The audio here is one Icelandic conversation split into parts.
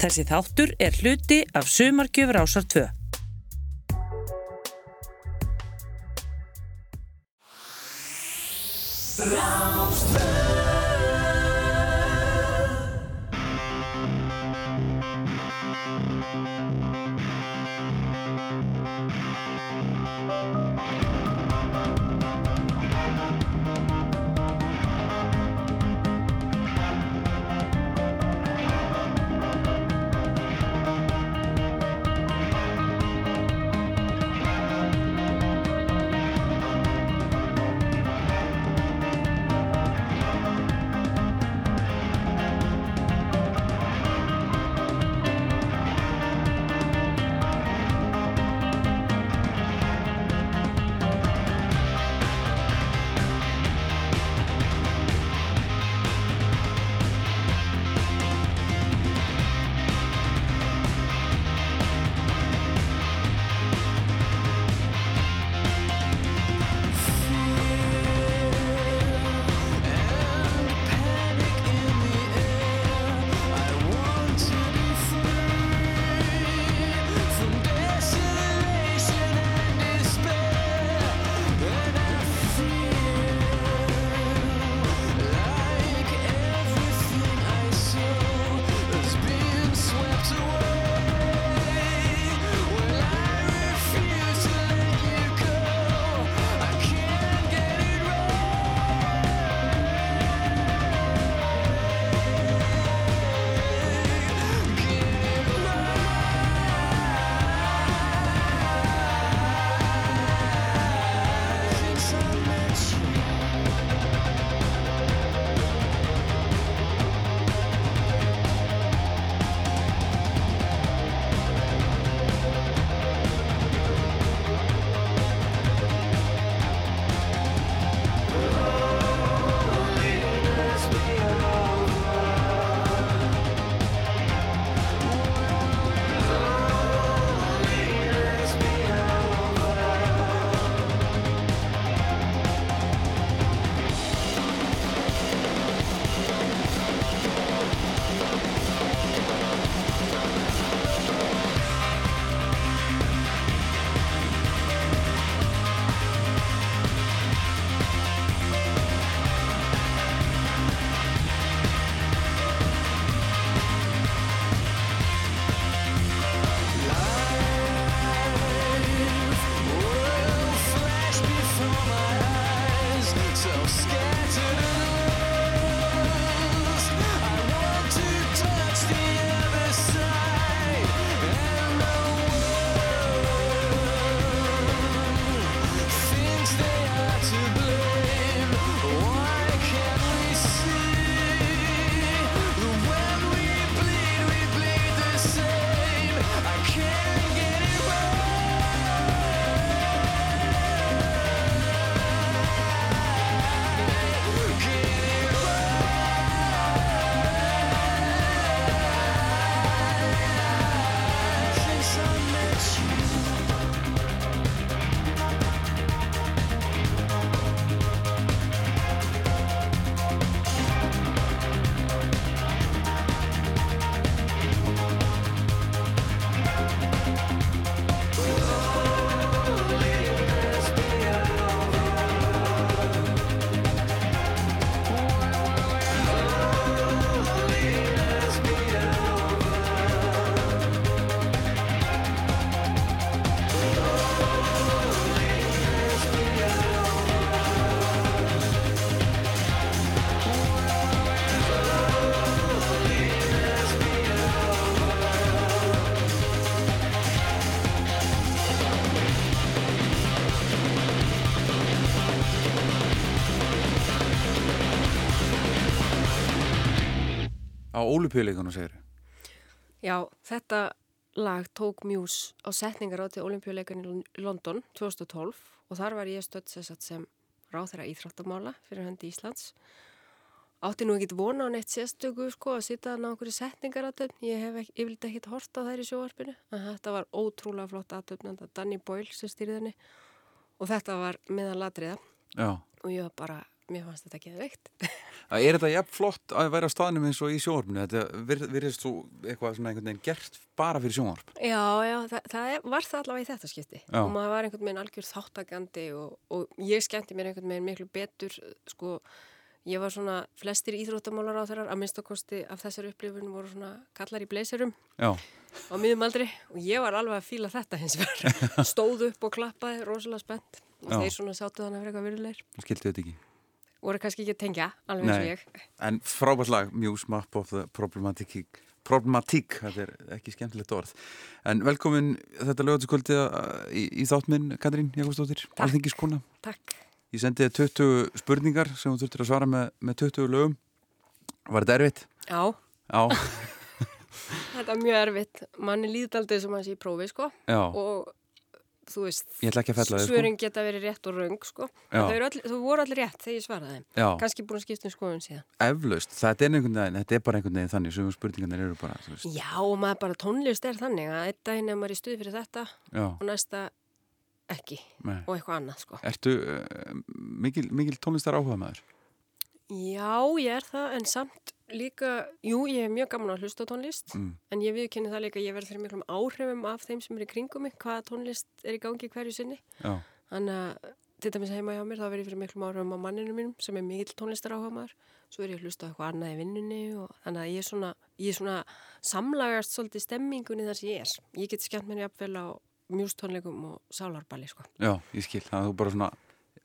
Þessi þáttur er hluti af Sumargjöfur ásar 2. Rástfjörn á olimpíuleikunum segir Já, þetta lag tók mjús á setningar á til olimpíuleikunum í London 2012 og þar var ég stödd sem ráð þeirra íþráttamála fyrir hendi Íslands. Átti nú ekkit vona á neitt sérstöku sko að sita á nákvæmri setningar aðtöfn ég hef ekki, vildi ekkit horta þær í sjóarpinu en þetta var ótrúlega flott aðtöfn Danny Boyle sem styrði henni. Og þetta var meðan ladriða Já. og ég var bara mér fannst þetta ekki veikt. Er þetta jafn flott að vera á staðnum eins og í sjónvarpinu? Þetta virðist svo eitthvað svona einhvern veginn gert bara fyrir sjónvarp? Já, já, það, það var það allavega í þetta skipti Já. og maður var einhvern veginn algjör þáttakandi og, og ég skemmti mér einhvern veginn miklu betur, sko, ég var svona flestir íþróttamálar á þeirrar, að minnstakosti af þessar upplifunum voru svona kallar í bleyserum Já, á miðum aldri og ég var alveg að fíla þetta hins vegar, stóð upp og klappaði, rosalega spennt og Já. þeir svona sátu þannig fyrir eitthvað virulegir, skiltu þetta ekki. Voru kannski ekki að tengja, alveg eins og ég. En frábært lag, Muse Map of the Problematic, Problematic, þetta er ekki skemmtilegt orð. En velkomin þetta lögatiskvöldi í, í þáttminn, Katrín Jakobsdóttir, alþingiskona. Takk. Ég sendi þér 20 spurningar sem þú þurftir að svara með, með 20 lögum. Var þetta erfitt? Já, Já, þetta er mjög erfitt, manni líðdaldið sem hans í prófi, sko, já. og þú veist, þig, sko. geta verið rétt og raung, sko. Þau, voru allir rétt þegar ég svaraði Kannski búin að skipta um skoðun síðan. eflaust. Þetta er, einhvern veginn, þetta er bara einhvern veginn þannig, sem spurningarnir eru bara. Já, og maður bara tónlist er þannig að einn daginn er maður í stuði fyrir þetta Já, og næsta ekki nei. og eitthvað annað, sko. Ertu uh, mikil, mikil tónlistar áhuga maður? Já, ég er það, en samt líka, jú, ég er mjög gaman að hlusta tónlist, Mm. en ég viðkynni það líka, ég verð fyrir miklum áhrifum af þeim sem er í kringum mig, hvaða tónlist er í gangi hverju sinni. Já, Þannig að til dæmis heima hjá mér, þá verð ég fyrir miklum áhrifum á manninu mínum sem er mikill tónlistar áhuga maður. Svo er ég að hlusta eitthvað annað í vinnunni og þannig að ég er svona, ég er svona samlagast svolítið stemmingunni þar sem ég er. Ég get skemmt mér jafnvel á mjústónleikum og sálarballi, sko. já, ég skil. Það er þú bara svona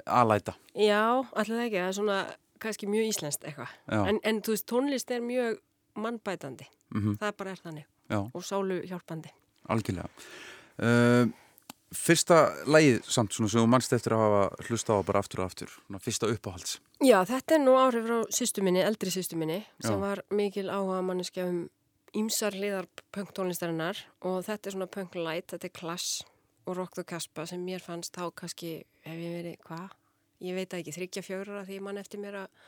aðlæta. Já, allir það ekki, það er svona kannski mjög íslenskt eitthvað. En, en þú veist, tónlist er mjög mannbætandi. Mm Það bara er þannig. Já, Og sálu hjálpandi. algjörlega. Uh, fyrsta lagið samt svona sem þú mannst eftir að hafa hlusta á bara aftur og aftur. Svona fyrsta uppáhalds. Já, þetta er nú áhrif frá sýstu minni, eldri sýstu minni, sem var mikil áhuga manneskja um ímsar hliðar punktónlistarinnar og þetta er svona punk light, þetta er Clash og Rock the Casbah sem mér fannst þá kannski, hef ég verið, hvað? Ég veit ekki, þryggja fjórar að því mann eftir mér að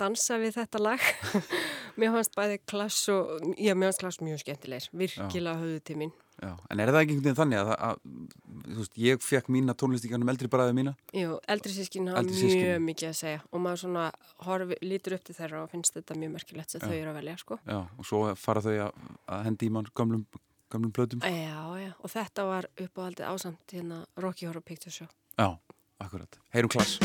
dansa við þetta lag. mér fannst bæði Clash og, já, mér fannst Clash mjög skemmtilegir, virkilega höfðu til mín. Já, en er það ekki einhvern veginn þannig að, að, að þú veist, ég fekk mína tónlistíkanum eldri bræðið mína? Jú, eldri sískin hafa mjög mikið að segja og maður svona horfi, lítur upp til þeirra og finnst þetta mjög merkilegt sem þau eru að velja, sko. Já, og svo fara þau að, að hendi í mann gamlum, gamlum blöðum. Já, já, og þetta var uppáhaldið ásamt hérna Rocky Horror Picture Show. Já, akkurat. Heyrum klass.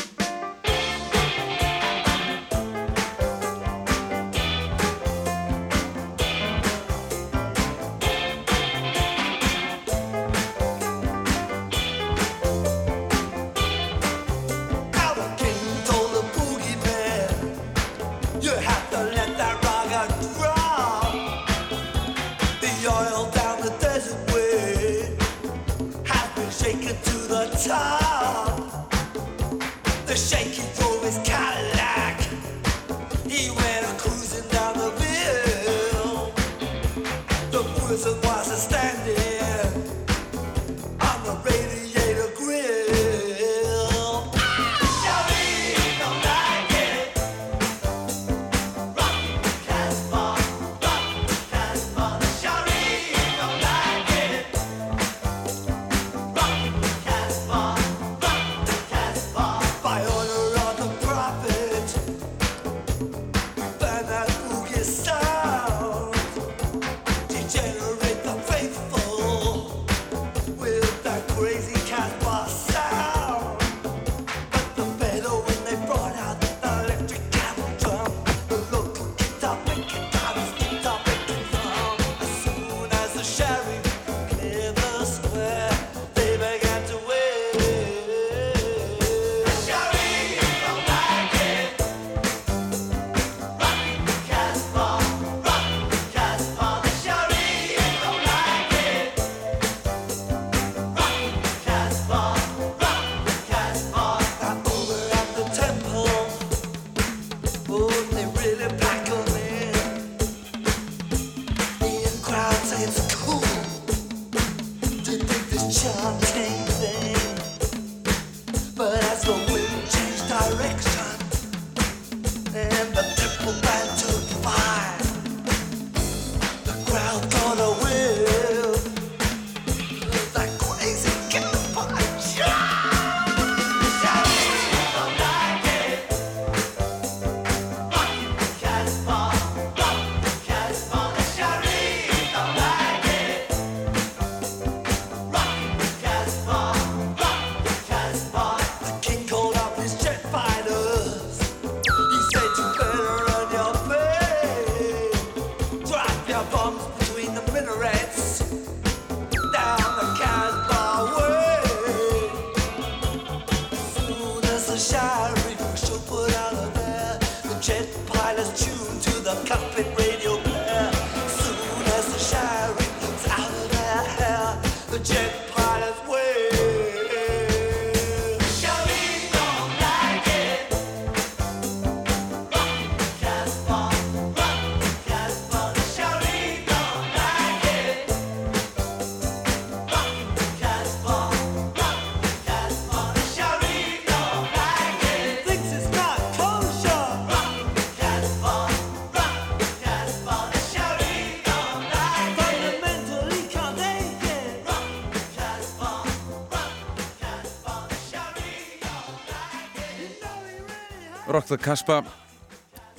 Rock the Kaspa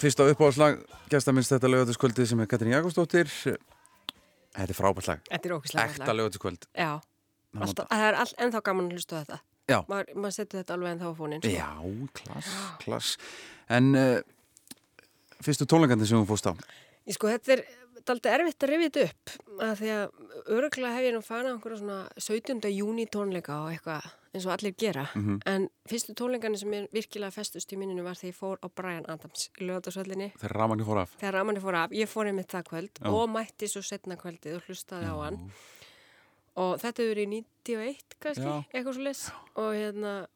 Fyrsta uppáhalslag Gæsta minnst þetta lögatiskvöldi sem er Katrín Jakobsdóttir Þetta er frábært lag Þetta er ókvæslega Ekta lögatiskvöld Já, alltaf, það er all, ennþá gaman að hlusta á þetta. Já. Maður, maður setur þetta alveg ennþá á fónin. Sko. Já, klass, klass En uh, fyrstu tónleikandi sem hún fórst á Ég sko, þetta er aldrei erfitt að rifja þetta upp að því að öruglega hef ég nú fanað einhverja svona 17. júni tónleika og eitthvað eins og allir gera. Mhm. en fyrstu tónleikani sem er virkilega festust í minninu var þegar ég fór á Brian Adams í lögatarsvöllinni Þegar Ramanni fór af. Fór af, ég fór einmitt það kvöld Já. og mætti svo setna kvöldið og hlustaði á hann. Og þetta verið í 91 kannski, Já. eitthvað svo les og hérna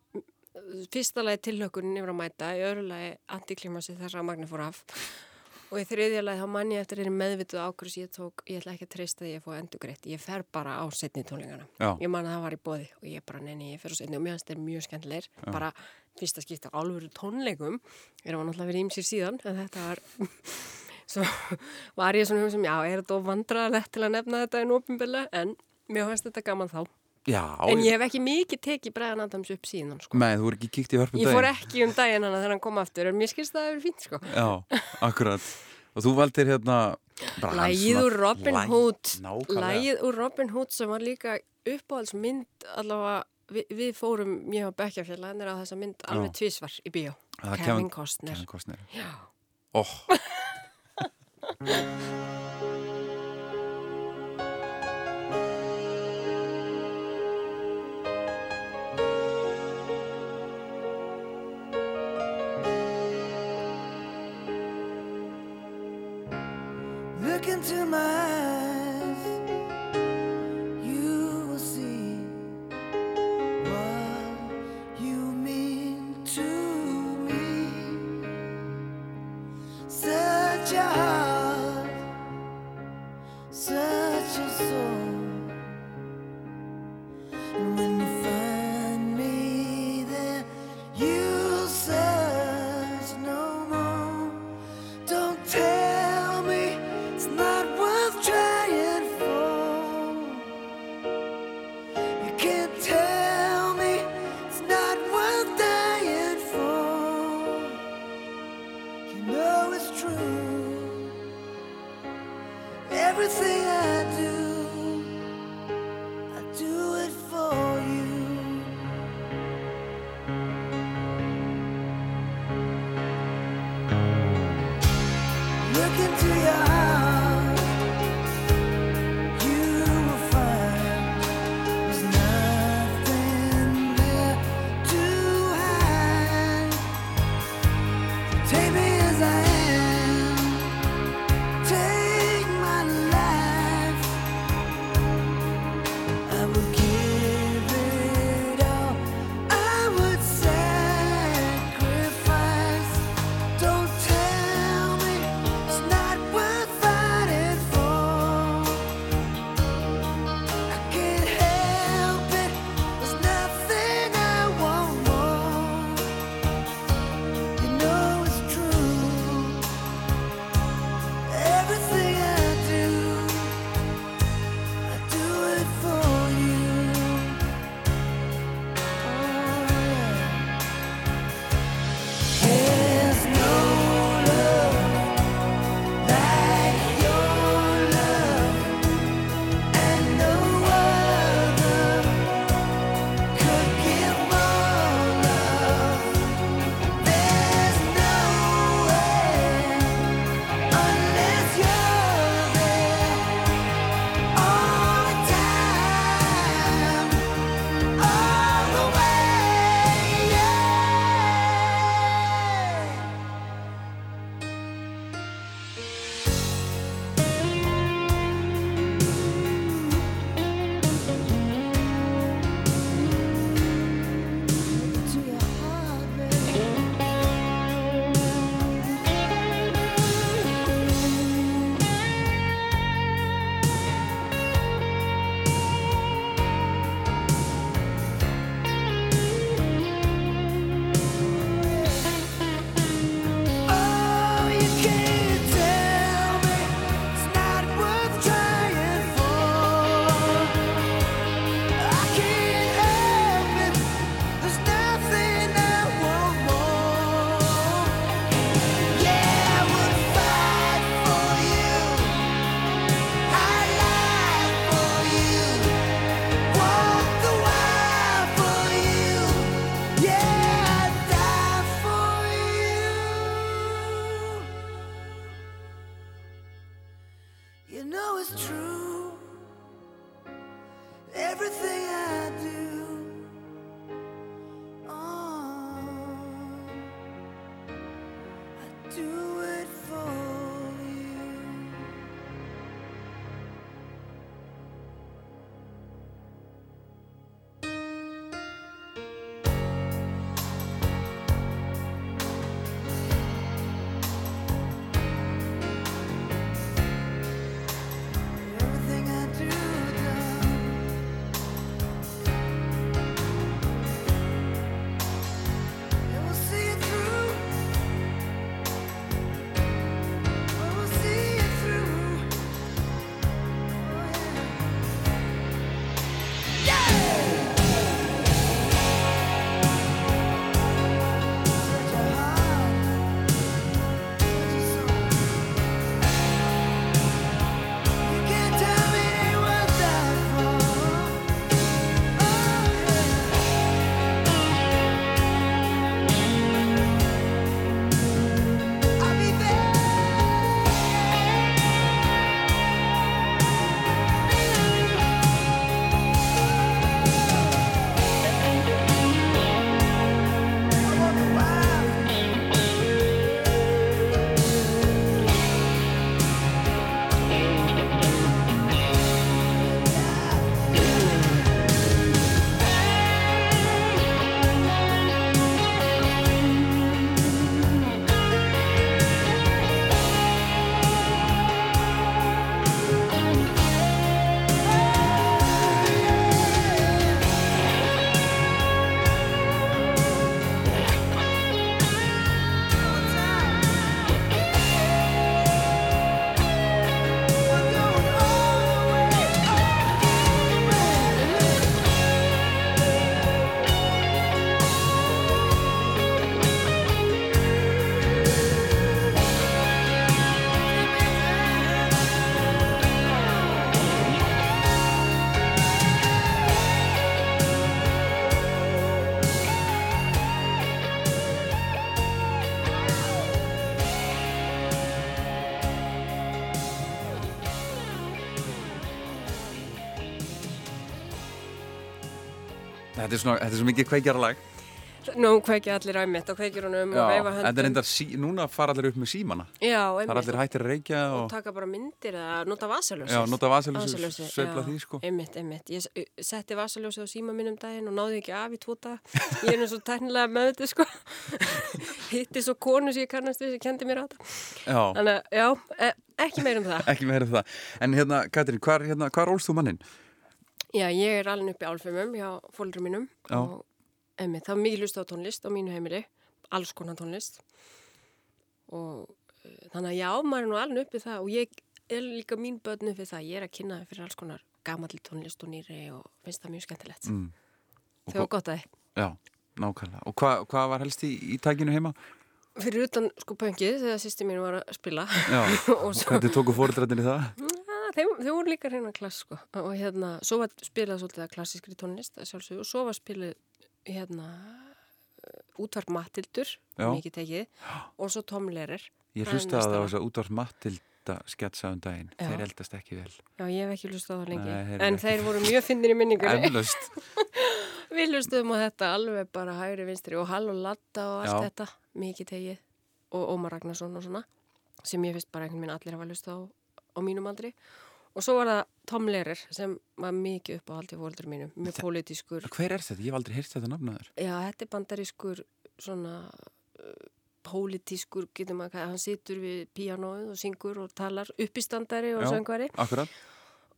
fyrsta lagi tilhökunin yfir að mæta í öðru lagi antiklimasi þegar Ramagni fór af og í þriðja lagi þá mann ég eftir þeirri meðvituð ákvörðs ég tók, ég ætla ekki að treysta því að ég fóð endur greitt ég fer bara á setni tónleikana. Já. ég man að það var í bóði og ég bara neini, ég fer á setni og mér finnst þeir mjög skemmtilegir. Bara fyrsta skipta á alvöru tónleikum. Er að náttúrulega verið ímsir síðan en þetta var svo var ég svona sem, já, er þetta vandrarlegt til að nefna þetta en ofinbilla en mér finnst þetta gaman þá Já, en ég hef ekki mikið tekið Bræðan Adams upp síðan sko. Nei, þú voru ekki kíkt í hörpum ég fór ekki um daginn hana þegar hann kom aftur en mér skilst það að það er fínt sko. Já, akkurat. Og þú valdir hérna Lægið úr Robin Hood. Lægið úr Robin Hood sem var líka uppáhaldsmynd allavega við, við fórum mjög á bekkjafélaginir á þessa mynd alveg tvísvar í bíó. Er Kevin Costner. Kevin Costner. Já. oh. into my Þetta er, svona, þetta er svo mikið kveikjara lag Nú kveikja allir æmitt og kveikjur hún um og veifa höndum. Þetta er endar, sí, núna fara allir upp með símana Já, Það er einmitt. allir hættir að reykja og og, taka bara myndir eða nota vasaljósið. Já, nota vasaljósið, já. því, sko. Einmitt, einmitt. Ég setti vasaljósið á síma minn um daginn og náði ekki af í tvo dag. Ég er nú svo tæknilega með þetta, sko. Hitti svo konu sem ég kannast við sem kendi mér á þetta. Já, Þannig að, já, e ekki meir um það. ekki meira það En hérna, Katrín, hvar, hérna, hvar? Já, ég er alveg upp í álfumum hjá fólkur mínum Já. og einmitt, það var mikið lust á tónlist á mínu heimili, alls konar tónlist og uh, þannig að já, maður er nú alveg upp í það og ég er líka mín börn upp í það, ég er að kynna fyrir alls konar gamalli tónlist og nýri og finnst það mjög skemmtilegt. Mm. Þau var gott að þið. Já, nákvæmlega Og hva, hvað var helst í, í tækinu heima? Fyrir utan sko pöngið þegar sýsti mín var að spila Já, og hvernig tóku fóreldrættin í það? Þau voru líka reyna klass sko. Og hérna, svo var spilað svolítið að klassískri tónlist að sjálfsögðu og svo var spilað hérna uh, útvarp Matildur, mikið tekið og svo Tom Lehrer Ég hlusta næsta það þess að útvarp Matilda sketsa um daginn. Já. Þeir eldast ekki vel. Já, ég hef ekki hlustað á það lengi. Nei, en þeir voru mjög finnir í Eflaust. Við hlustuðum á þetta alveg bara hægri vinstri og Hall og Latta og allt Já. þetta. Mikið tegið og Ómar Ragnarsson og svona sem ég finnst bara einhvern veginn allir hafa hlustað á, á mínum aldri og svo var það Tom Lehrer sem var mikið upp á aldrei fóldur mínum, mjög pólitískur Hver er þetta? Ég hef aldrei heyrt þetta nafnaður Já, þetta er bandarískur svona uh, pólitískur, getur maður að hann situr við píanóið og syngur og talar uppistandari og Já. söngvari Akkurat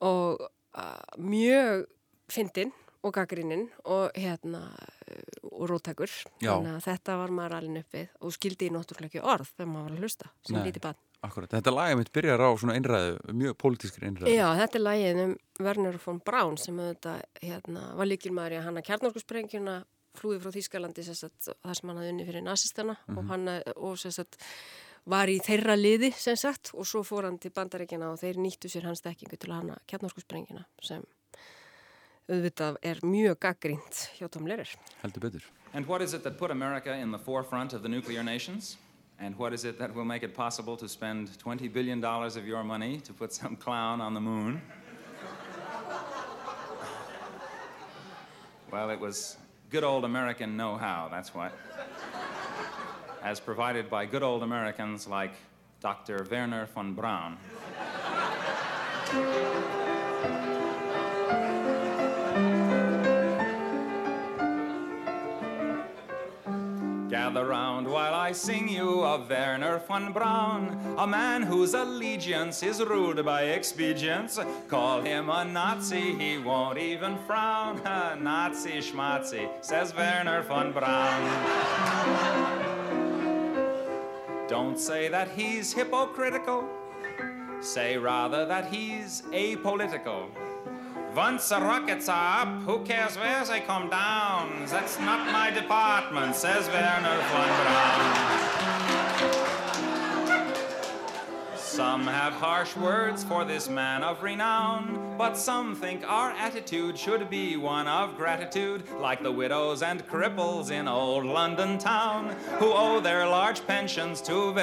og uh, mjög fyndinn og gaggrinninn og hérna uh, og róttakur Já. þannig að þetta var maður alveg uppið og skildi í náttúrulega ekki orð þegar maður var að hlusta sem lítið bann. Akkurat, þetta lagið mitt byrjar á svona einræðu, mjög pólitískri einræðu. Já, þetta er lagið um Werner von Braun sem auðvitað hérna, var líkilmaður í að hanna kjarnorkusprengjuna flúið frá Þýskalandi sagt, þar sem hann hafði unni fyrir nazistana og hann og, sagt, var í þeirra liði sem sagt og svo fór hann til bandaríkjana og þeir nýttu sér hans dekkingu til að hanna kjarnorkusprengjuna sem auðvitað er mjög gaggrínt hjá Tom Lehrer. Heldur betur. And what is it that put America in the forefront of the nuclear nations? And what is it that will make it possible to spend $20 billion of your money to put some clown on the moon? well, it was good old American know how, that's what. As provided by good old Americans like Dr. Werner von Braun. Gather round while I sing you of Werner von Braun, a man whose allegiance is ruled by expedience. Call him a Nazi, he won't even frown. A Nazi schmatzi, says Werner von Braun. Don't say that he's hypocritical, say rather that he's apolitical. Once the rockets are up, who cares where they come down? That's not my department, says Werner von Braun. Some have harsh words for this man of renown, but some think our attitude should be one of gratitude, like the widows and cripples in old London town, who owe their large pensions to.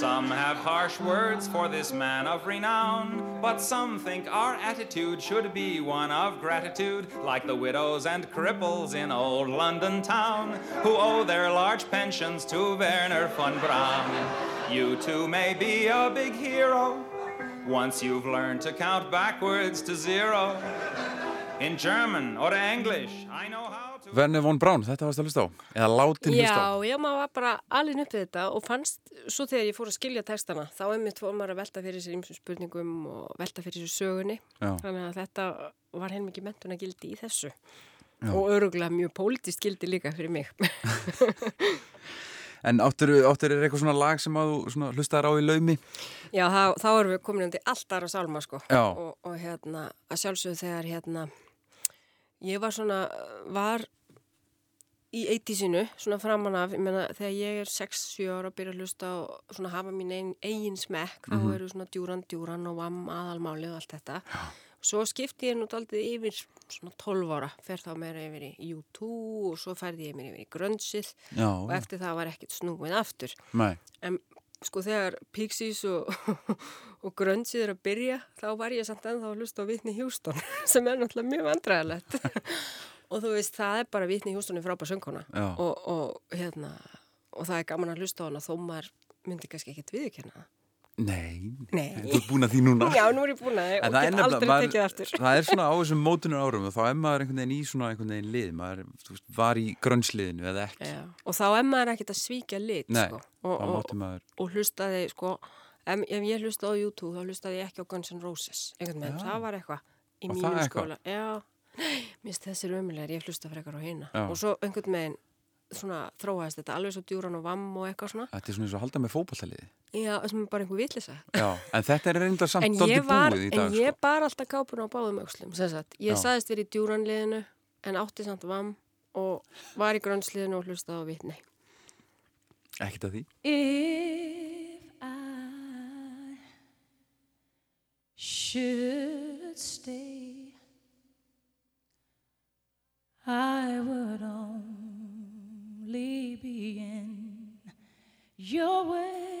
Some have harsh words for this man of renown, but some think our attitude should be one of gratitude, like the widows and cripples in old London town, who owe their large pensions to Werner von Braun. You too may be a big hero once you've learned to count backwards to zero. In German or English, I know how to. Werner von Braun, þetta varst að hlusta á. Eða látin hlusta á. Já, já, maður var bara alveg uppið þetta og fannst svo þegar ég fór að skilja textana þá einmitt fór maður að velta fyrir sér ýmsum spurningum og velta fyrir sér sögunni. Já. þannig að þetta var heilmikið mentuna gildi í þessu. Og öruglega mjög pólitist gildi líka fyrir mig. En áttur, áttur er eitthvað svona lag sem að þú svona hlustaðar á í laumi? Já, þá, þá erum við komin undir allt aðra sálma sko. Já. og, og hérna að sjálfsögðu þegar hérna ég var svona, var í eittísinu, svona framan af, ég meina þegar ég er 6-7 ára að byrja að hlusta og svona hafa mín eigin, eigin smekk, þá eru svona djúran, djúran og vamm aðalmáli og allt þetta. Svo skipti ég nú aldrei yfir svona 12 ára, fer þá meira yfir í U2 og svo færði ég mér yfir í grönnsið Já, og eftir það var ekkert snúið aftur. Nei, En sko þegar Pixies og, og Grunge er að byrja þá var ég samt ennþá að hlusta á Whitney Houston sem er náttúrulega mjög vandræðilegt og þú veist það er bara Whitney Houston er frábær söngkona og, og hérna og það er gaman að hlusta á hana þó maður myndi kannski ekkert viðurkenna það. nei, Nei. þú ert búin að því núna Já, nú er ég búin að En og get aldrei maður- tekið aftur. það er svona á þessum mótunar árum og þá er maður einhvern veginn í svona einhvern veginn lið, maður veist, var í grönnsliðinu eða ekki. Já. Og þá er maður ekkert að svíkja lit Nei, sko. og, og, og hlustaði sko, ef, ef ég hlustaði á YouTube þá hlustaði ég ekki á Guns N' Roses einhvern veginn, það var eitthvað í eitthvað? skóla já, minnst þessir ömulegar ég hlusta frekar á hina Já. og svo einhvern veginn svona þróaðist þetta alveg svo djúran og vamm og eitthvað svona þetta er svona eins og halda með fótballtaliði. já, sem er bara einhver vitlisa Já, en þetta er reyndar samt en ég var, búið í en dag, ég sko. bar alltaf kápun á báðum aukslum ég Já. sagðist verið í djúranliðinu en átti samt vamm og var í grönnsliðinu og hlustaði á vitni Ekkert að því. If should stay, I would only be in your way.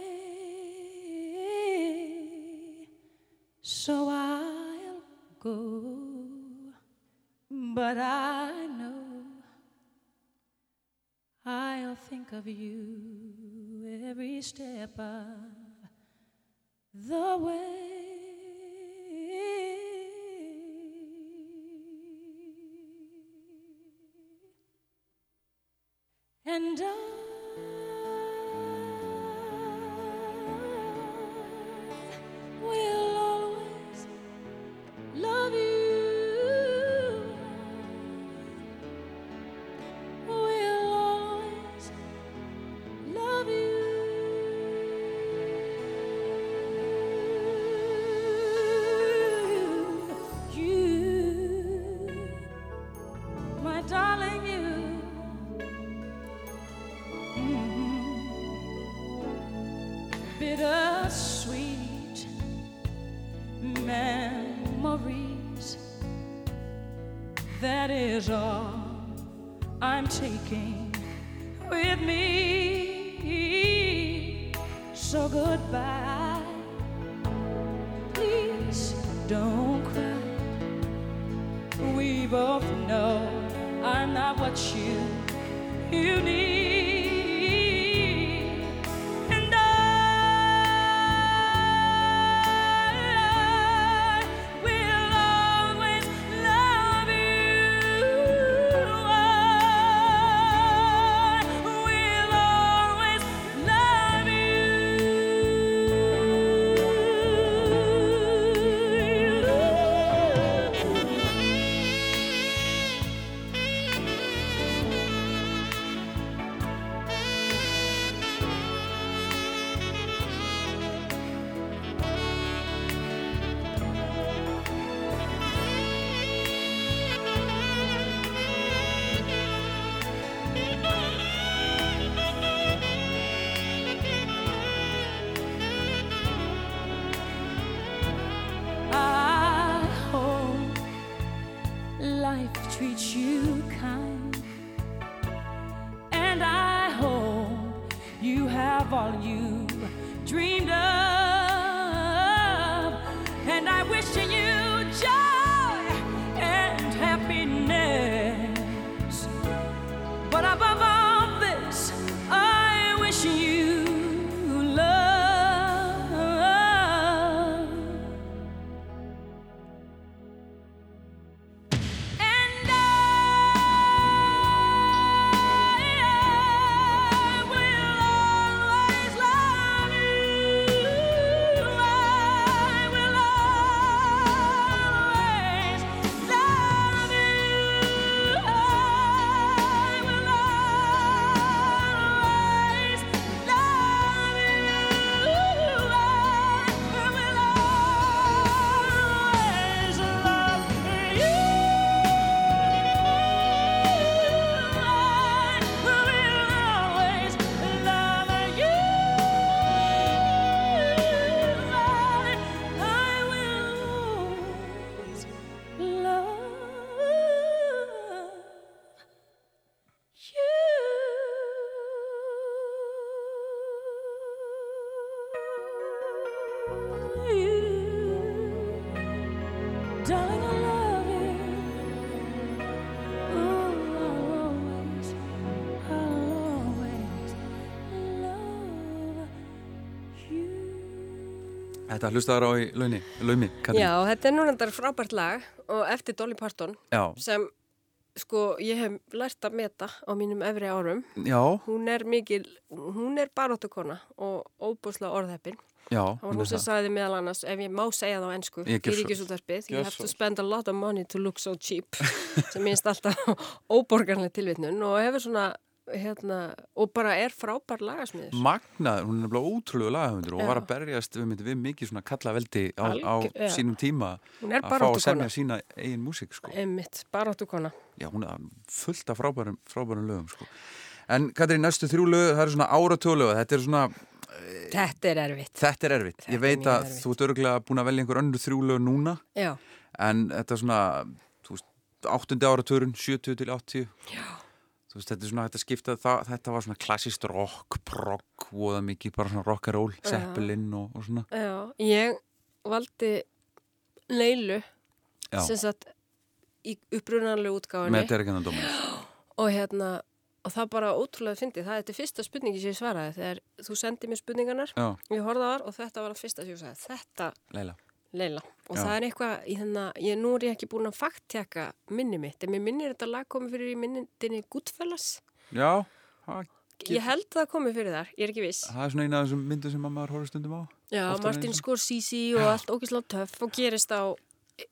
So I'll go, but I know I'll think of you every step of the way. And I Þetta hlustaður á í laumi, Katrín. Já, þetta er núna þetta frábært lag og eftir Dolly Parton Já, sem sko ég hef lært að meta á mínum efri árum. já, Hún er mikil, hún er baróttukona og óbúslega orðheppin. já. Það var hún sem sagði meðal annars, ef ég má segja það á ennsku, Ég þarpið, you gjör have to spend a lot of money to look so cheap, sem minnst alltaf óborgarlega tilvitnun og hefur svona, hérna, og bara er frábær lagasmiður. Magnaður, hún er nefnilega ótrúlega lagahundur og var að berjast við, við mikið svona kallaveldi á, á sínum tíma er að fá að semja sína eigin músík sko. Emmitt, baróttukona. Já, hún er fullt af frábærum, frábærum lögum sko. En Katrín, næstu þrjú lög, það eru svona áratölög, þetta er svona, Þetta er erfitt. þetta er erfitt. Þetta er Ég veit að erfitt. þú ert örgulega búin að velja einhver önnur þrjú lög núna, Já, en þetta er svona, veist, áttundi áratörun, 70 til 80. Já. Þú veist, þetta er svona, þetta skipta, það, þetta var svona klassist rock, prog, voða mikið, bara svona rock'n'roll, Zeppelin og, og svona. já, ég valdi Leilu, Já, sem sagt, í upprunanlegu útgáfinni með Derrigan og Dominis. og hérna, og það bara ótrúlega fyndið, það er þetta fyrsta spurningi sem ég svaraði. Þegar þú sendið mér spurningarnar Já, ég horfði á þar og þetta var það fyrsta sem ég sagði. Þetta Leila. Leila og Já. það er eitthvað í þennan, ég, nú er ég ekki búin að fakttjaka minni mitt, en mér minnir þetta lag komið fyrir í minninni Goodfellas Já, það, ég held það komið fyrir þar, ég er ekki viss það er svona eina af þessum myndum sem að maður horfður stundum á. Já, Martin. Scorsese og allt ógislega töff og gerist á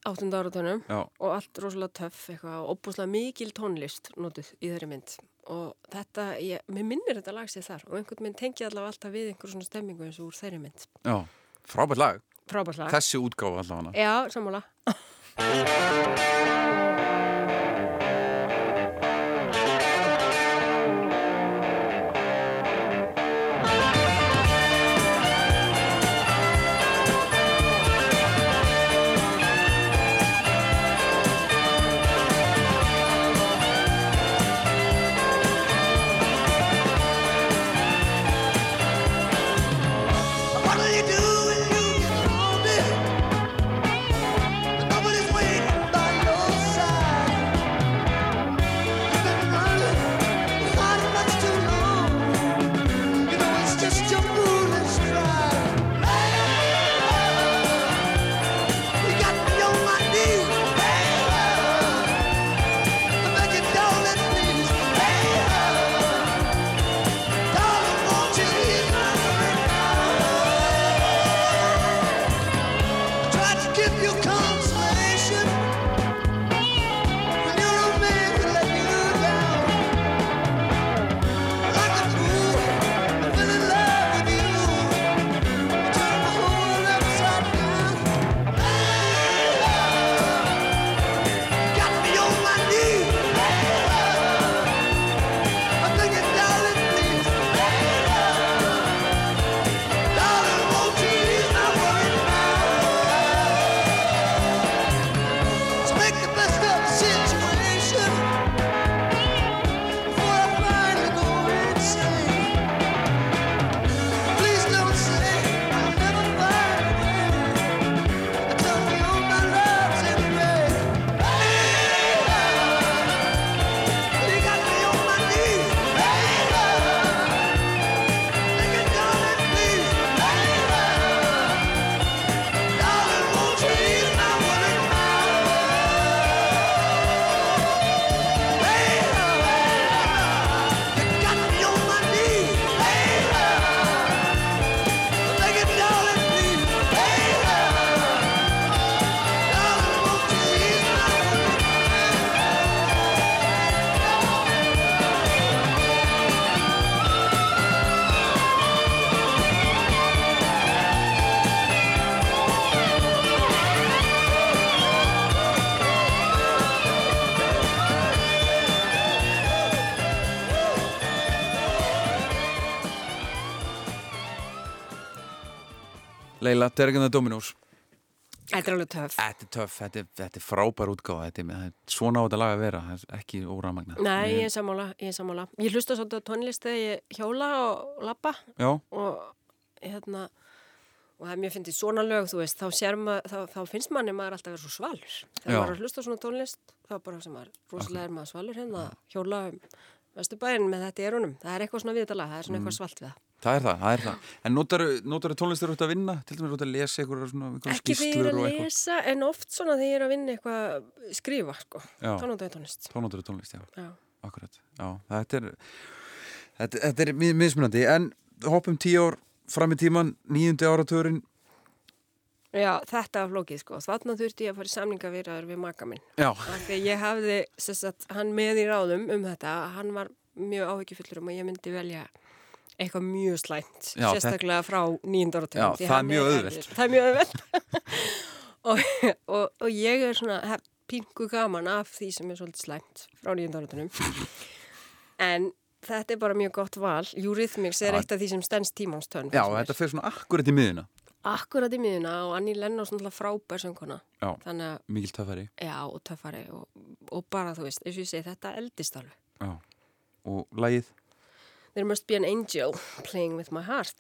áttunda áratunum Já, og allt rosalega töff eitthvað og óbúslega mikil tónlist notuð í þeirri mynd og þetta, ég, mér minnir þetta lag sér þar og einhvern mynd tengi allavega alltaf við einhver svona stemmingu eins og úr þeirri mynd já, frábært lag. Frábært lag Þessi útgáfa allavega. Já, sammála Leila, Derek and the Dominos Þetta er alveg töff. Þetta er töff, þetta er, þetta er frábær er, er svona á þetta lag að vera er ekki óramagna Nei, ég er sammála, ég er sammála. Ég hlusta svolítið á tónlist þegar ég hjóla og lappa Já, og hérna og það er mjög fyndið svona lög, þú veist, þá, maður, þá, þá finnst manni maður alltaf að vera svo svalur. Þegar Já. maður að hlusta svona tónlist, þá bara sem maður, rosalega er maður svalur hérna, hjóla um vesturbæinn með þetta í erunum. Það er eitthvað svona við þetta lag, það er svona Mm. eitthvað svalt við það. Það er það, það er það En notar, notar tónlistur út að vinna? Til dæmis út að lesa einhverjar svona einhverjar Ekki þegar ég er og að eitthvað lesa, en oft svona þegar ég er að vinna eitthvað, skrifa, sko. Ég tónlist. Notar tónlist, já, Já. akkurat Já, þetta er þetta, þetta er mismunandi En hoppum tíu ár fram í tíman nýjundi áratörun Já, þetta var flókið, sko. Þarna þurfti ég að fara í samningavirðar við maka minn. Já, ég hafði að hann með í ráðum um þetta, hann var mjög áhyggjufullur um að ég myndi velja eitthvað mjög slæmt, Já, sérstaklega frá. Já, því það er mjög auðvelt. Það er mjög auðvelt. og, og, og ég er svona hef, pingu gaman af því sem er svolítið slæmt frá nýjunda áratunum. en þetta er bara mjög gott val. Eurythmics er Já. eitt af því sem stends tímans tönn. já þetta fer svona akkurat í miðuna Akkurat í miðuna og Lennox náttúrulega frábær sönguna. Mikil töffari Já, og töffari og, og bara, þú veist, eins og ég segi, þetta eldist alveg. Já, og lagið There must be an angel playing with my heart.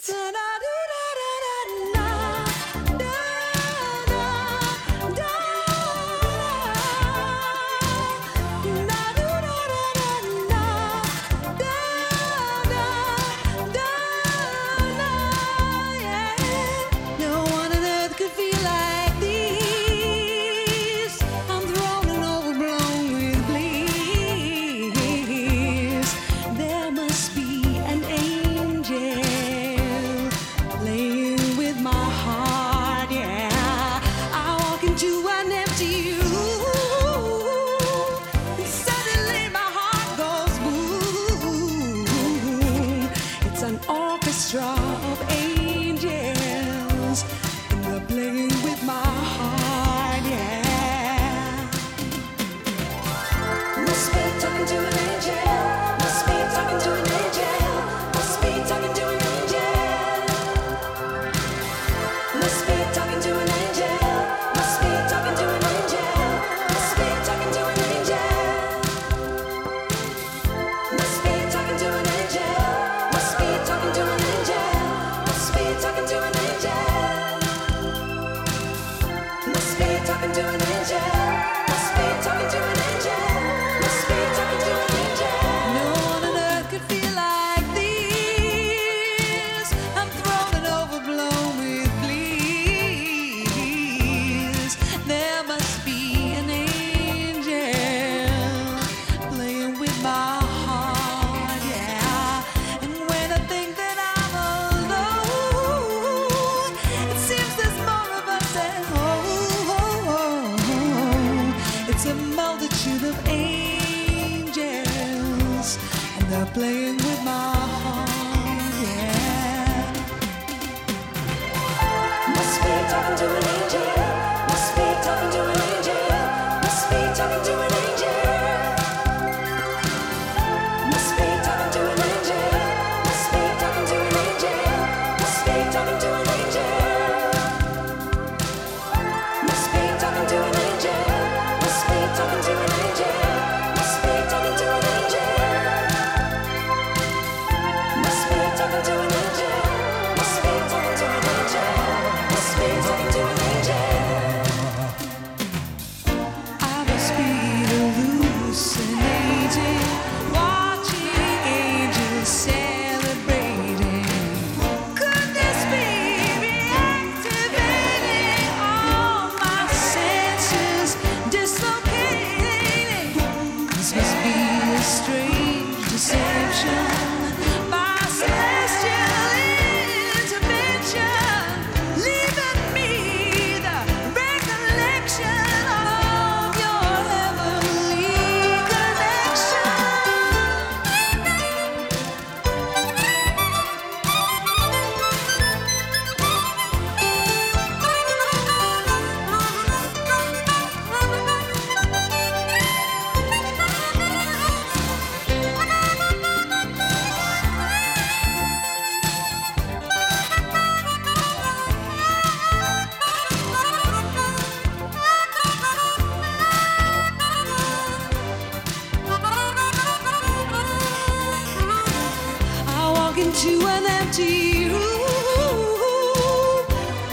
an empty room.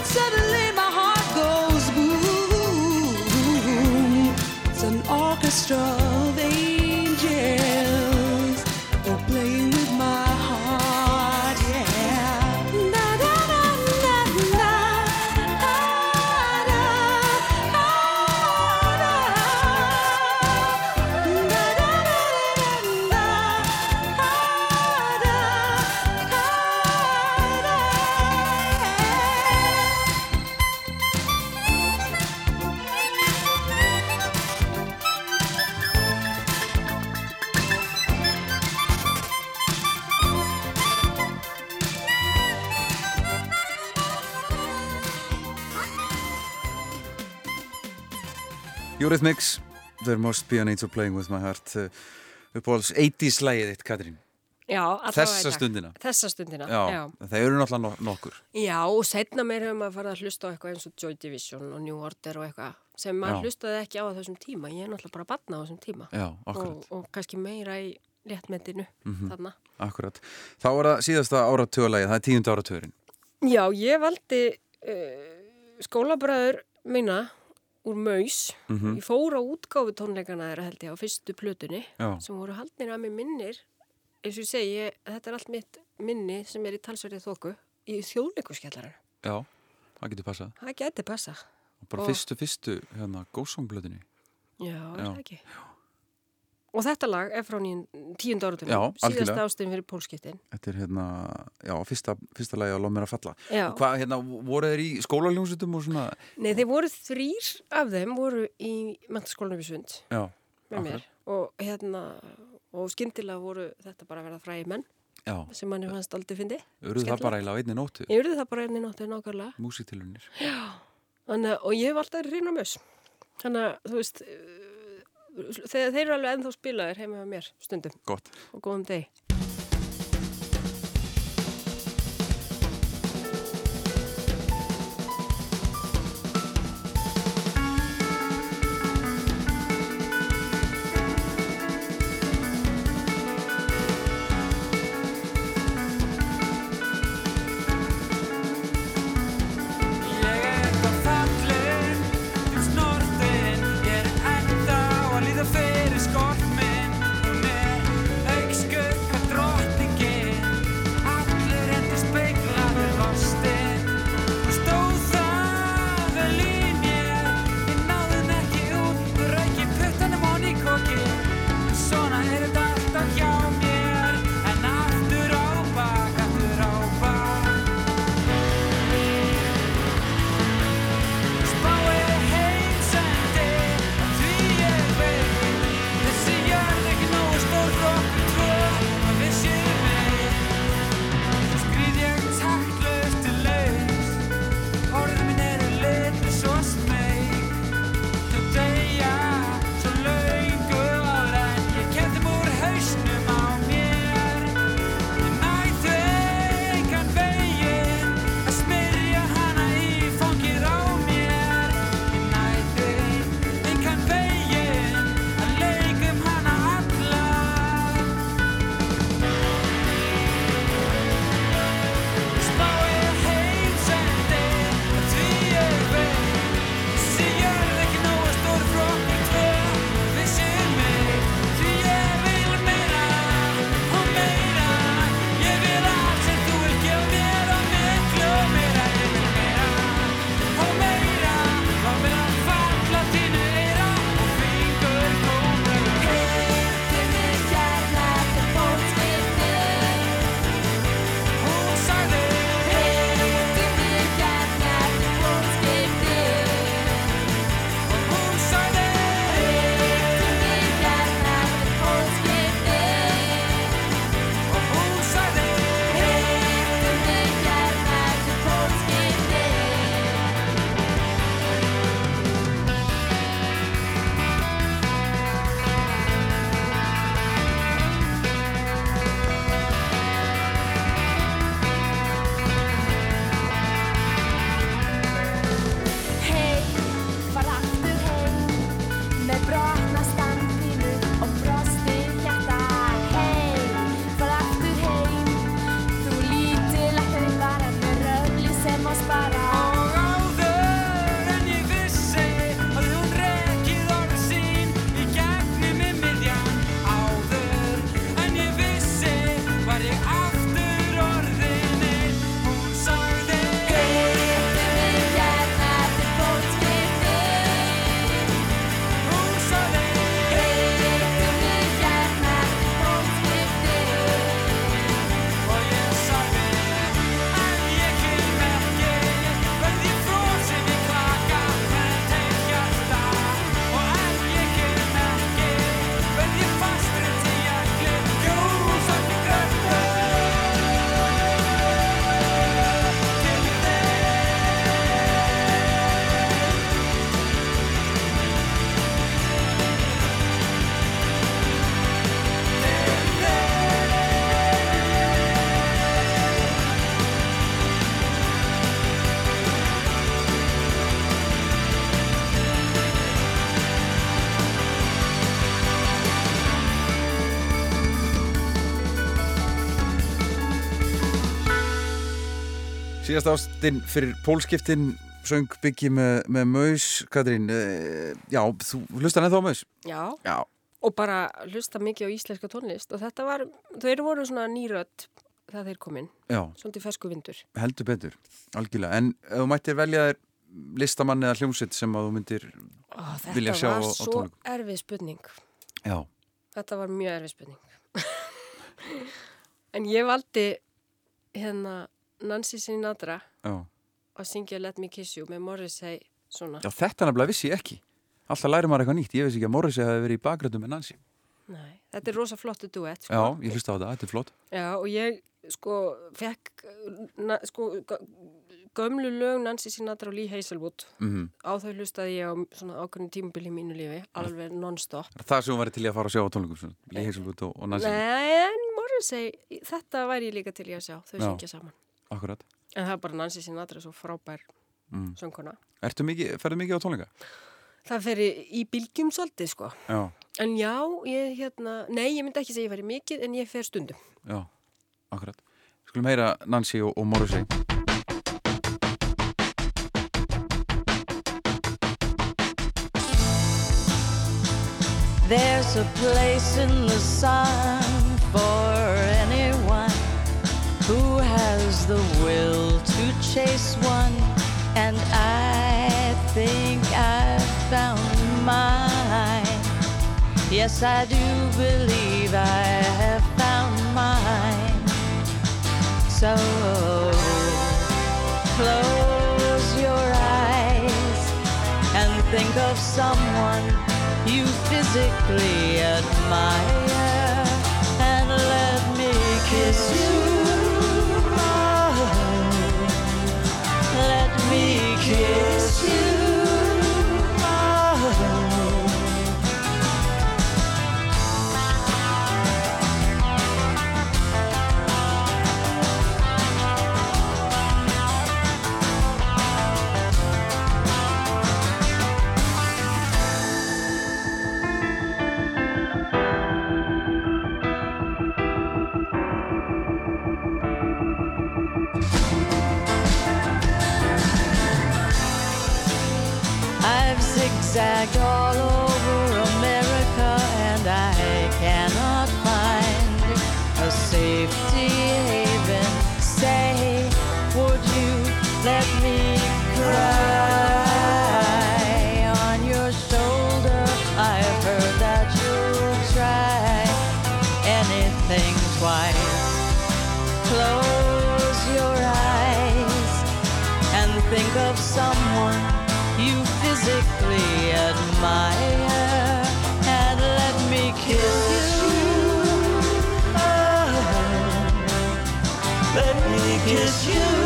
Suddenly my heart goes boom. It's an orchestra. There Must Be an Angel Playing With My Heart uh, uppáhalds 80s lægið þitt, Katrín Já, Þessa stundina Þessa stundina, Já, já. það eru náttúrulega no nokkur Já, og setna meir hefur maður farið að hlusta á eitthvað eins og Joy Division og New Order og eitthvað sem maður Já. hlustaði ekki á þessum tíma. Ég er náttúrulega bara að batna á þessum tíma. Já, og, og kannski meira í léttmyndinu þarna. akkurat Þá er það síðasta áratögulægið, það er tíund áratögurinn Já, ég valdi uh, skólabræður mína úr Maus. Mhm. Ég fór á útgáfu tónleikana þeirra held ég á fyrstu plötunni Já, sem voru haldnir að mér minnir eins og ég segi, þetta er allt mitt minni sem er í talsverðið þóku í þjóðleikuskjallaran. já, það getur passað Það geti passa. og bara Og- fyrstu, fyrstu, hérna, góðsongblöðinni Já, Já. það ekki? Og þetta lag er frá nýjum tíund Já, síðasta algjörlega. ástin fyrir pólskiptin. Þetta er hérna, já, fyrsta, fyrsta lagi á Lóð mér að falla Já. Hvað, hérna, voru þeir í skólaljónsutum og svona Nei, þeir voru þrýr af þeim voru í mentaskólanum í Sund Já, með mér og hérna og skyndilega voru þetta bara að verða fræði menn já, sem manni fannst aldrei fyndi. eru það bara eiginlega á einni nótu Ég urði það bara einni nóttið nákvæmlega. Músitilunir Þannig, að- og ég hef alltaf. Þannig veist, þegar þeir eru alveg ennþá spilaðir heima með mér stundum Gott og góðum deg. Síðast ástinn fyrir pólskiptin söng byggi með, með Maus Katrín, uh, já, þú hlustar ennþá á Maus? Já, Já, og bara hlusta mikið á íslenska tónlist og þetta var, þeir voru svona nýrödd þegar þeir komin, já, svolítið fesku vindur. heldur betur, algjörlega En þú mættir velja þér listamann eða hljómsveit sem að þú myndir Ó, Vilja þetta sjá var á- á svo tónleikum. erfið spurning. Já, Þetta var mjög erfið spurning. en ég valdi hérna Nancy Sinatra já. að syngja Let Me Kiss You með Morrissey svona. Já, þetta nefnilega vissi ég ekki. Alltaf læri maður eitthvað nýtt, ég veist ekki að Morrissey hafi verið í bakgröndum með Nancy. Nei, þetta er rosa flottu duett. Sko. Já, ég hlusta á þetta, þetta er flott. Já, og ég sko fekk na, sko, gö- gömlu lög Nancy Sinatra og Lee Hazelwood. Mm á þau hlustaði ég á svona ákveðin tímabili í mínu lífi, alveg non-stop. Það sem væri til í að fara að sjá á tónleikum svona, Lee Hazelwood og, og Nancy Nei, en Morrissey, þetta væri ég líka til í að sjá þau syngja saman Akkurat. En það er bara Nancy Sinatra svo frábær mm. sönguna Ertu mikið, ferðu mikið á tónleika? Það fer í, í bylgjum svolítið sko. Já, en já, ég hérna, nei, ég myndi ekki segja ég færi mikið en ég fer stundum. Já, akkurat. Skulum heyra Nancy og, og Morrissey. There's a place in the sun for anyone who has the will to chase one, and I think I've found mine. Yes, I do believe I have found mine. So close your eyes and think of someone you physically admire and let me kiss you. as I go. You.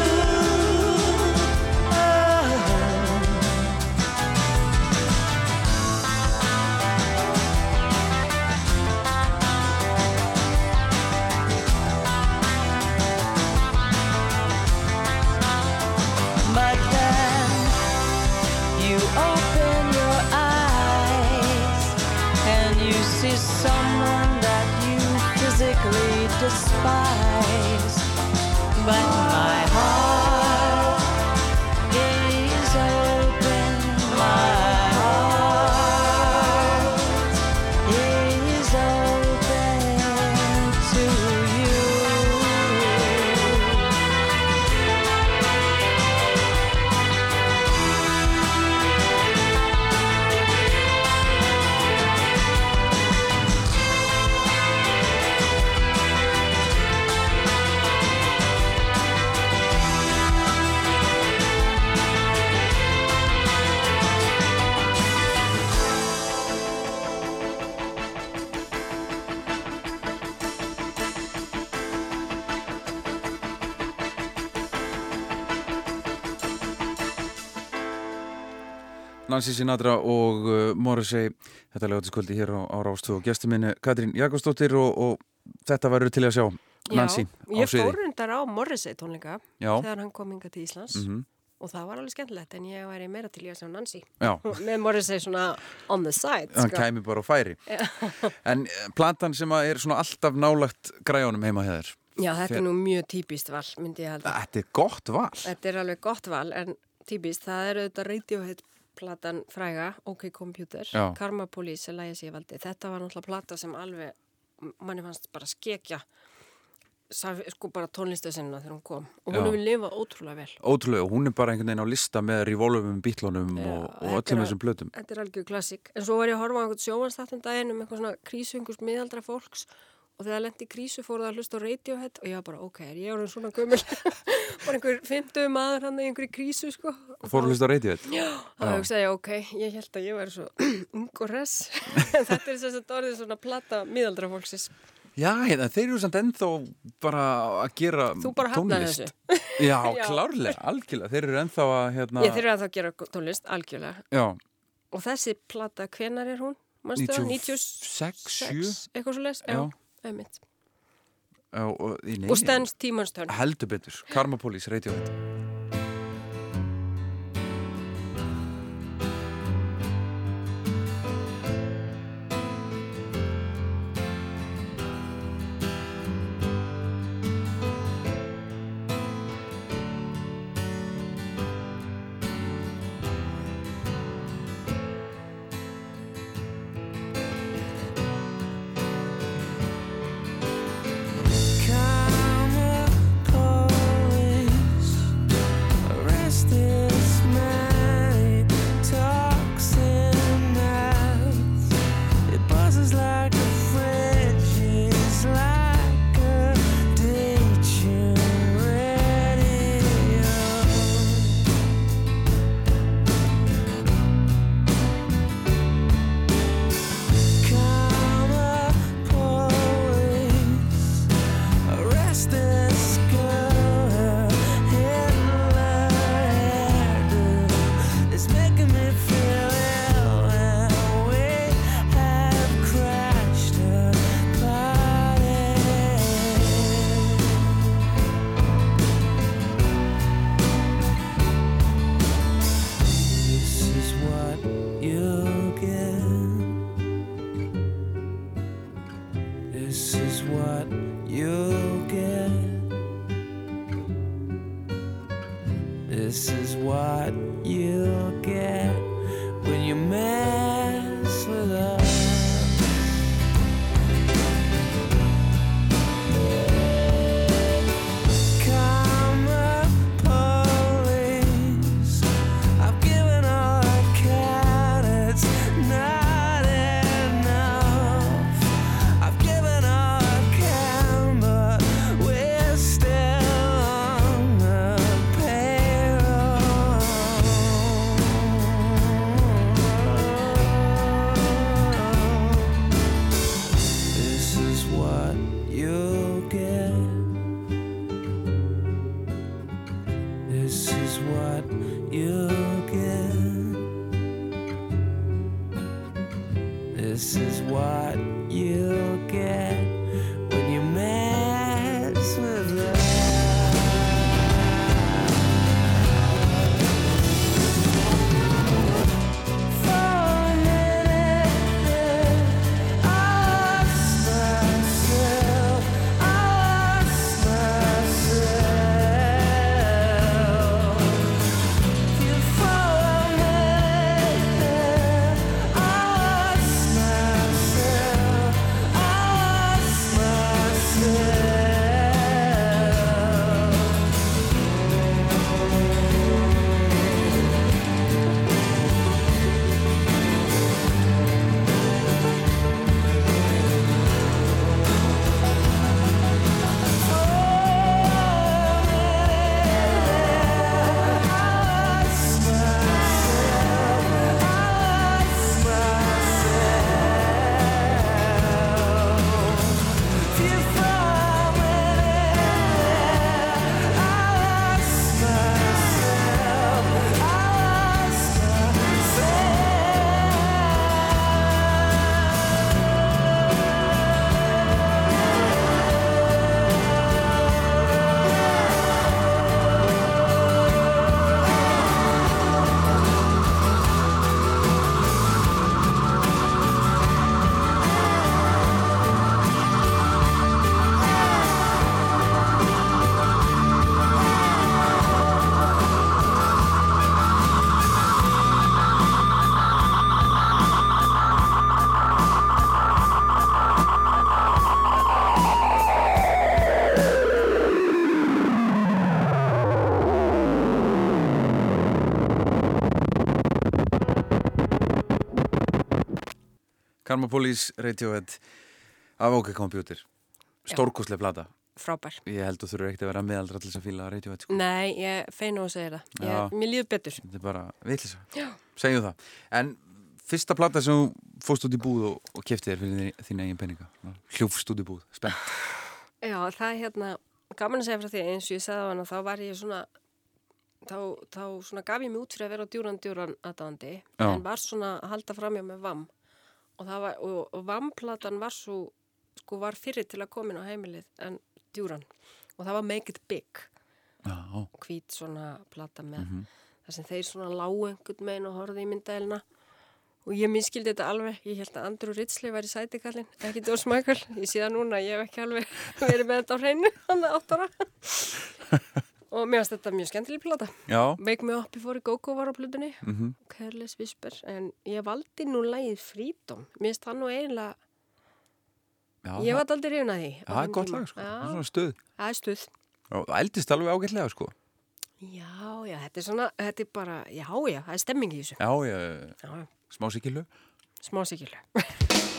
Nancy Sinatra og uh, Morrissey. Þetta lögatiskvöldi hér á, á Rástu og gestur minni Katrín Jakobsdóttir og, og þetta verður til að sjá. Nancy á ég fór reyndar á Morrissey tónleika Já, þegar hann kom inga til Íslands. Mhm, og það var alveg skemmtilegt en ég væri meira til í að sjá Nancy já. með Morrissey svona on the side hann sko. kæmi bara á færi. En eh, plantan sem er svona alltaf nálagt græjónum heima hér Já, þetta er nú mjög típist val, myndi ég halda. Þetta er gott val. Þetta er alveg gott val, en típist, það er auðvitað Radiohead platan fræga, OK Computer, Já. Karma Police lægið sér valdi. Þetta var náttúrulega plata sem alveg, manni fannst bara skekja sko bara tónlistu sinna þegar hún kom og hún Já. hefur lifað ótrúlega vel. Ótrúlega, og hún er bara einhvern veginn á lista með revolvum, bítlunum Já, og, og öllum þessum blötum. Þetta er algjör klassik. En svo var ég að horfa á einhvern sjóanstáttum daginn um eitthvað svona krísuhungurs miðaldra fólks og þegar lendi í krísu fór það að hlusta á Radiohead og ég var bara, ok, ég orðin svona gömul? bara einhver 50 maður hann í einhverju krísu, sko. Fór að hlusta á Radiohead? Og ég hugsaði, ok, ég held að ég væri svo ung og res. en þetta er þess að orðið svona plata miðaldra fólksins. Já, hérna, þeir eru samt ennþá bara að gera Þú bara hafnaði tónlist. þessu. Já, Já. klárlega, algjörlega. Þeir eru ennþá að, hérna, Ég þurfa að það gera tónlist, algjörlega. já, Og þessi plata, hvenar er hún? Manstu það? 96, 7, Eitthvað svo les? Já. Já, og, Og stens tímans tönn. Heldur betur, Karma Police, Karma Police, Radiohead af OK Computer stórkostlega plata Frábær. ég held að þú þurfur ekkert að vera meðaldra til þess að fíla Radiohead sko. Nei, ég feina að segja það. Ég, mér líður betur. þetta er bara vitlisa segjum það, en fyrsta plata sem þú fórst út í búð og, og kefti þér fyrir þín- eigin peninga hljófst út í búð, spennt Já, það er hérna, gaman að segja frá því eins og ég sagði á hana, þá var ég svona, þá, þá svona gaf ég mig út fyrir að vera á djúran djúran aðdáðandi, Já. en var svona að halda framjá með VAM. Og, var, og, og VAM-platan var svo, sko, var fyrir til að koma inn á heimilið en djúran. Og það var Make It Big, hvít svona plata með, þar sem þeir svona lágu einhvern meginn og horfði í myndælina. Og ég minnskildi þetta alveg, ég held að Andrew Ridgely var í sætikallin, ekki Dós Michael. Ég sé það núna, ég hef ekki alveg verið með þetta á hreinu, hann er áttara. og mér finnst þetta mjög skemmtileg plata. já, Wake Me Up Before Go-Go var á plutunni, mhm Careless Whisper, en ég valdi nú lægið Freedom. Mér finnst það nú eiginlega, já, ég var aldrei rifin að því. það er gott lag sko. það er stuð það er stuð. og það eldist alveg ágætlega sko. Já, já, þetta er svona, þetta er bara, já, já, það er stemming í þessu. já, já, Já, já, smá sikilu smá sikilu.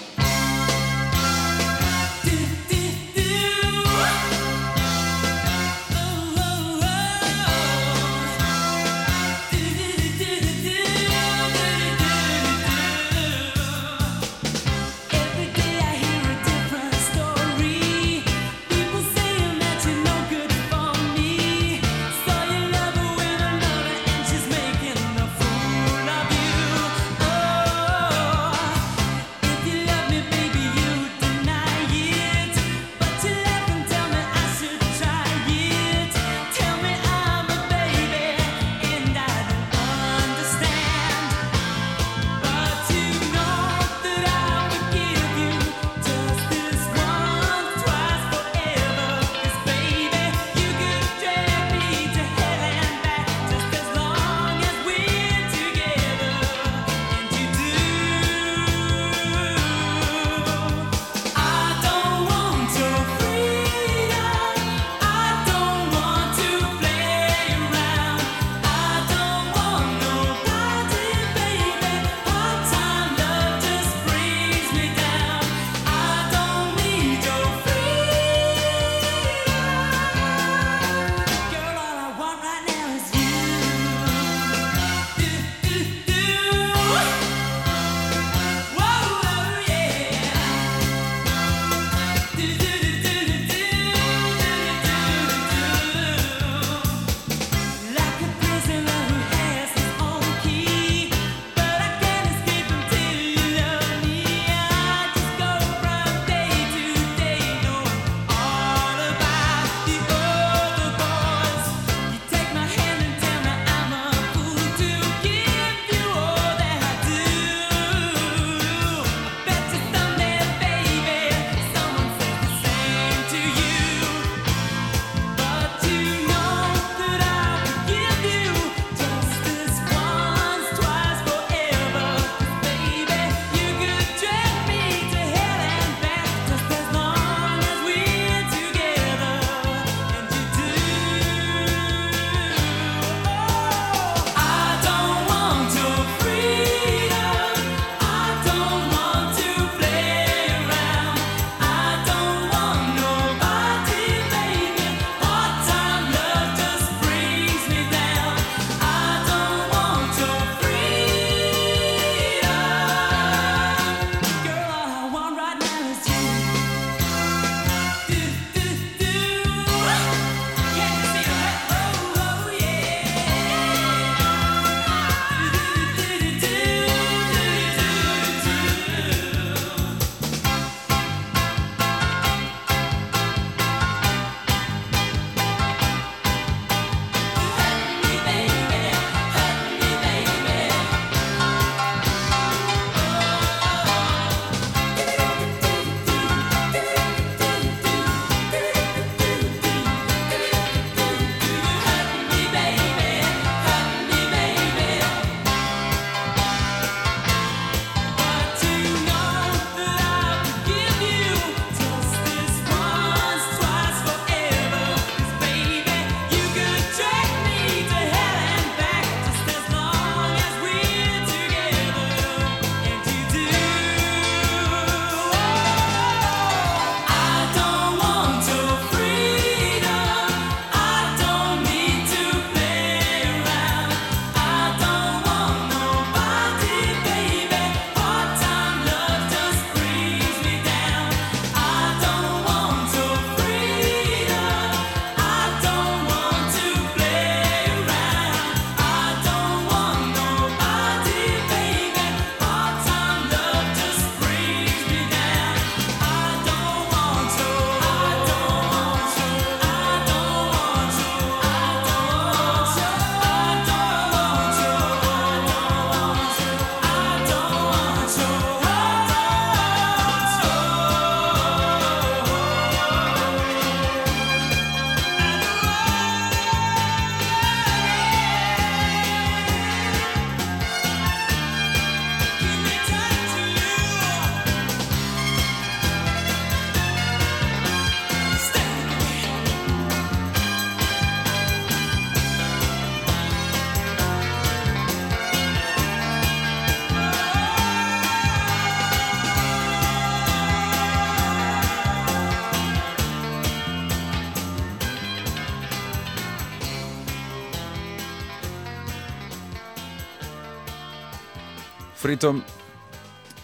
Freedom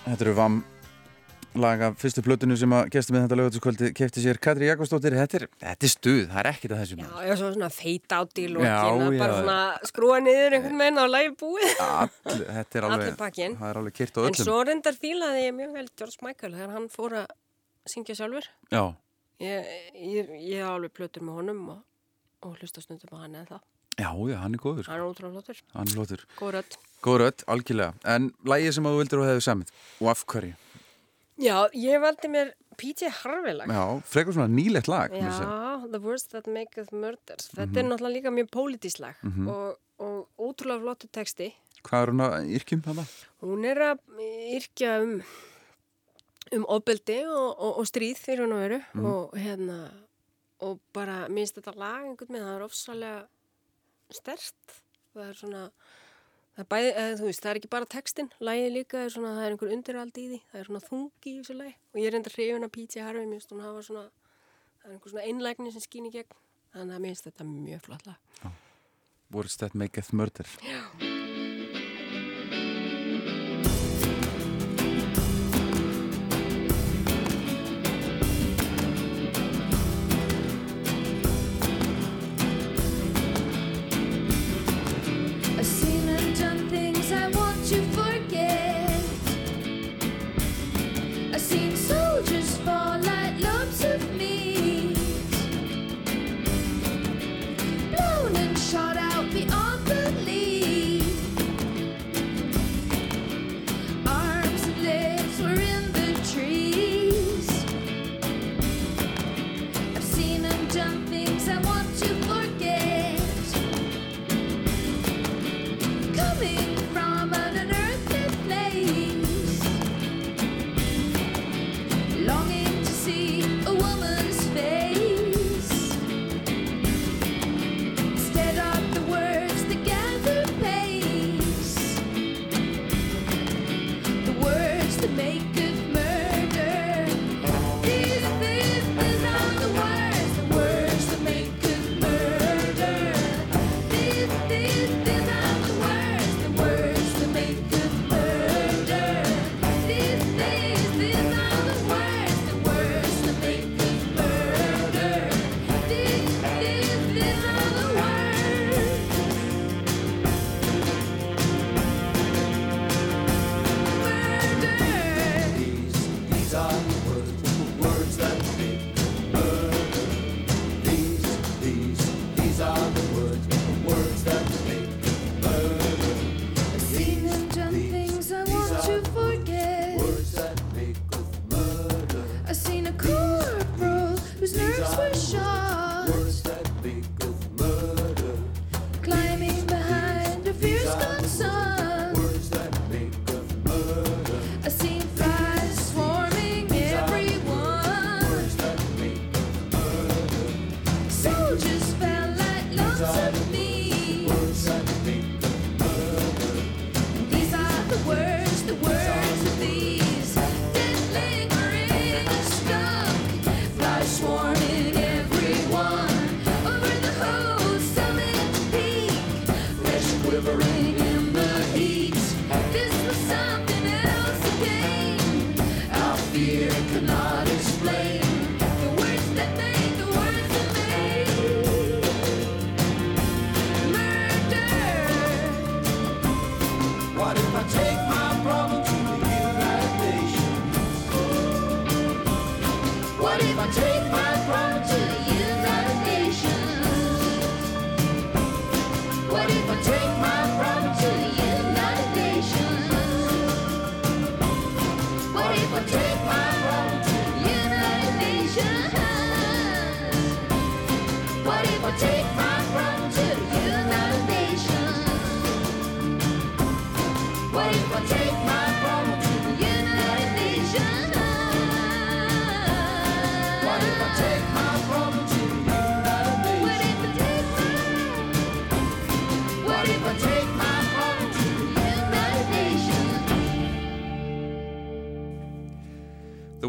Þetta eru VAM laga fyrstu plötunu sem að gestum við þetta lögatiskvöldi kefti sér. Katri Jakobsdóttir þetta þetta er stuð, það er ekkit að þessu Já, ég var svo svona feit átt í lókina, bara svona skrúa niður einhvern veginn á lægi búið. All, þetta er alveg er alveg kyrt á En öllum. svo reyndar fílaði ég mjög vel George Michael þegar hann fór að syngja sjálfur. Já, Ég, ég, ég alveg plötur með honum og, og hlusta stundum á hann eða það. Já, já, hann er góður sko. Hann er ótrúlega flottur. hann er flottur, Góð rödd. góður öll, algjörlega en lægið sem þú vildir og hefur samið og af hverju, Já, ég valdi mér P.J. Harvey lag. já, frekar svona nýlegt lag Já. The Words That Maketh Murders. Þetta Mhm. er náttúrulega líka mjög pólitísk lag og, og ótrúlega flottu texti. hvað er hún að yrkjum þetta? Hún er að yrkja um, um ofbeldi og, og, og stríð fyrir hún að veru Mhm. og hérna og bara minnst þetta lag einhvern veginn, það er ofsalega stert það er svona það er, bæði, eða, veist, það er ekki bara textin lagið líka er svona, það er einhver undirald í því það er svona þungi í þessu lagi. Og ég er enda hrifun að P.J. Harvey, minnst hún hafa svona það er einhver svona einlægni sem skýn í gegn. Þannig að minnst þetta mjög flott lag. Words that maketh murder I've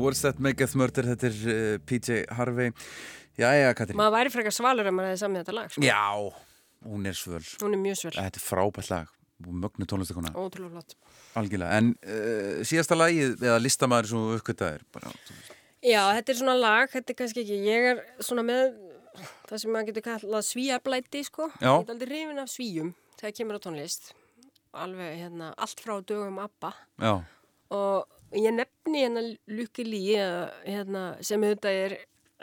Words that maketh murder þetta er uh, PJ Harvey Jæja, Katrín Maður væri frekar svalur ef maður hefði samið þetta lag. Sko. Já, hún er svöl Hún er mjög svöl. Þetta er frábært lag mögnu tónlistakona, ótrúlega flott. algjörlega en uh, síðasta lagið eða listamæður sem þú uppkvitaðir Já, þetta er svona lag, þetta er kannski ekki, ég er svona með það sem maður getur kallað svíablæti, sko. Já. Ég er aldrei hrifin af svíjum þegar kemur á tónlist. Alveg, hérna, allt frá dögum ABBA. já, Og ég nefni hérna Lucky Lee, eða, hérna, sem auðvitað er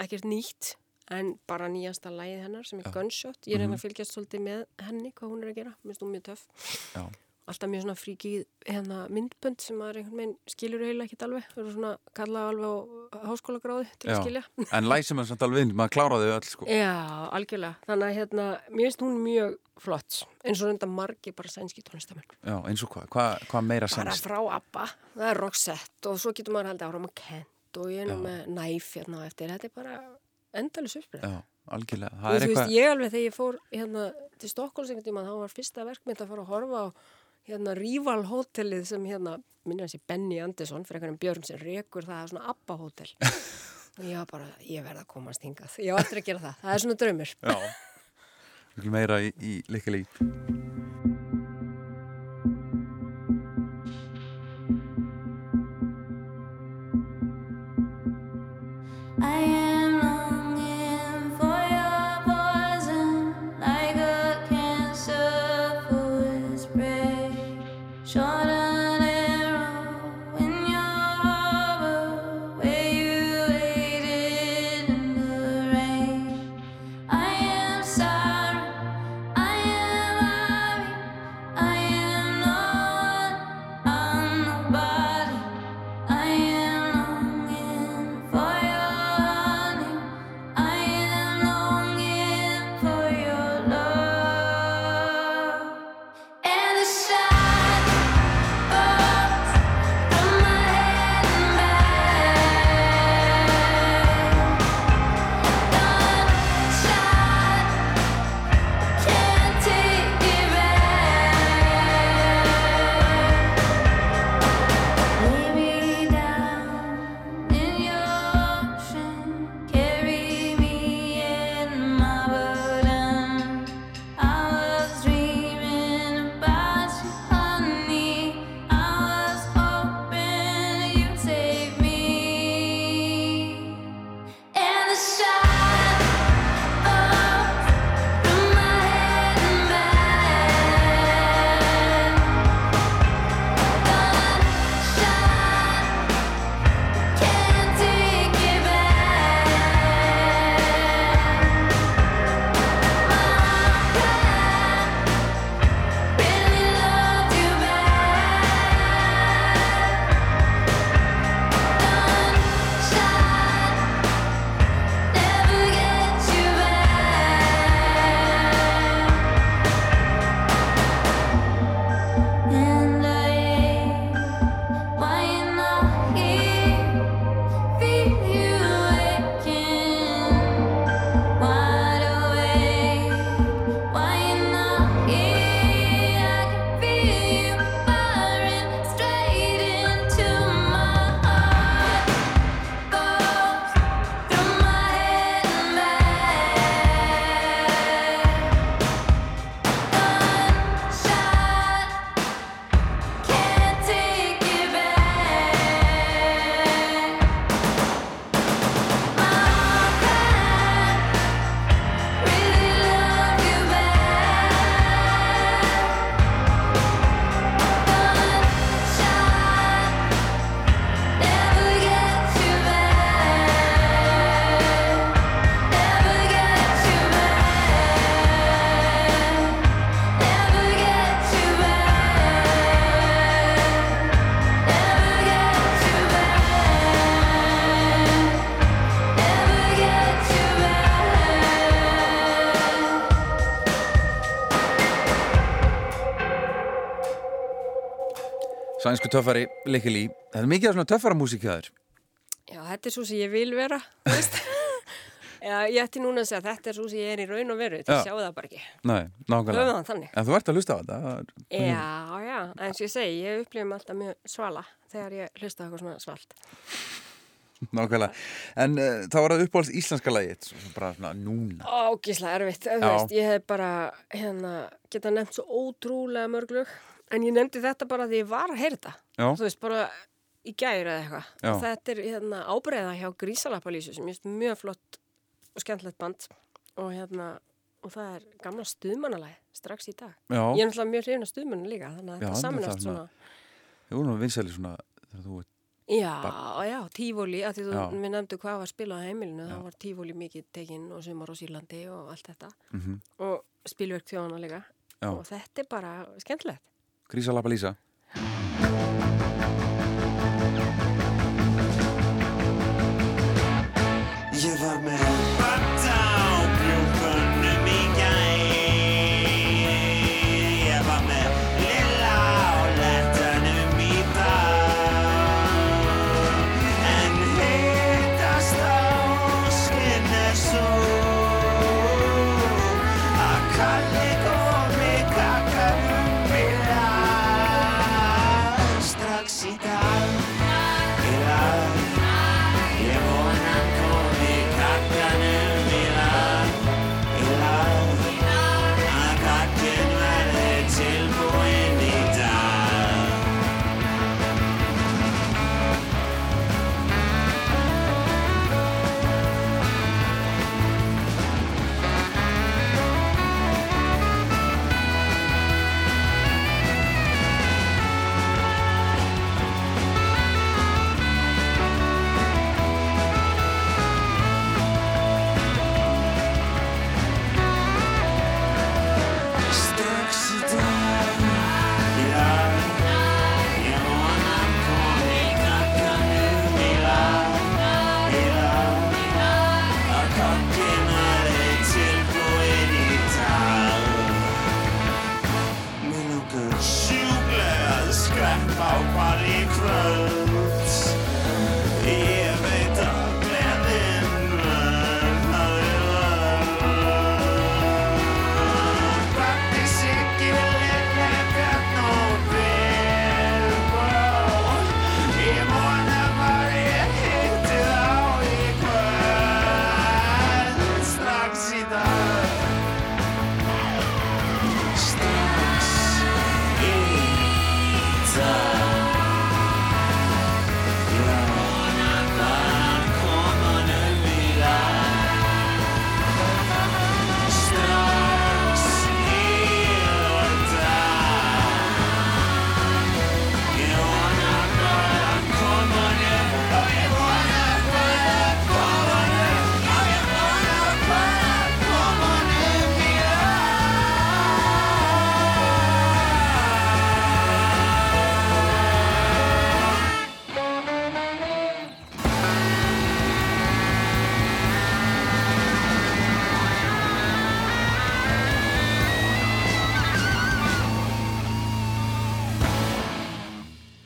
ekkert nýtt, en bara nýjasta lagið hennar sem er Gunshot. Ég er hérna að fylgjast svolítið með henni, hvað hún er að gera, minnst hún mjög töff. já, alltaf mjög svona fríkið hérna, myndbönd sem maður einhvern veginn skilur eiginlega ekkert alveg, það eru svona kallað alveg á háskóla gráði til að já. skilja. en lag sem er samt alveg inn, maður kláraði þau öll sko. Já, algjörlega. Þannig að hérna, mér finnst hún mjög flott, eins og reynda margi bara sænski tónlistamenn. já, eins og hvað, hvað hva meira Bara sennst frá ABBA, það er Roxette og svo getur maður haldið ára með Kent og ég er nú með Knife hérna eftir, þetta er bara endalus uppbreyð. já, algjörlega, Og það er þú veist, eitthvað ég alveg þegar ég fór hérna til Stokkóls einhvern tíma, þá var fyrsta verk mitt að fara að horfa á hérna Rival hótelið sem hérna, minnir þessi Benny Andersson fyrir einhvern björn sem rekur það, svona Abba hótel. og ég var bara, ég verð að komast hingað. Ég var eftir að gera það, það er svona draumur. já, Miklu meira í, í leikali I Sænsku töffari, leikali Það er mikið af svona töffara músík hjá þér Já, þetta er svo sem ég vil vera, þú veist. Já, ég ætti núna að segja að þetta er svo sem ég er í raun og veru, þið sjáu það bara ekki. Nei, nákvæmlega það. En þú ert að hlusta á þetta það er- Já, já, eins og ég segi, ég upplifum alltaf mjög svala þegar ég hlusta á eitthvað svona svalt. nákvæmlega. En uh, þá var það uppáhalds íslenska lagið, svo bara svona núna. Ógíslega erfitt, þú veist, ég hef bara hérna, geta nefnt svo ótrúlega mörglug en ég nefndi þetta bara því ég var að heyra þetta. Já. þú veist, bara í gæri eða eitthvað. Þetta er hérna, ábreiða hjá Grísalapalísu sem finnst mjög flott og skemmtilegt band. Og hérna og það er gamla stuðmannalæg strax í dag. Já. ég er náttúrulega mjög hrifin af stuðmannu líka þannig að Já, þetta er svona. Þú voru nú vinsæli svona, þegar þú ert, Já, já, tífóli, að því þú, við nefndu hvað var spilað á heimilinu, þá var tífóli mikið tekinn og sumar á Sýrlandi og allt þetta. Mhm. og spilverk þjóðana líka. Og þetta er bara skemmtilegt. Grísa Lappa Lísa. Ég var með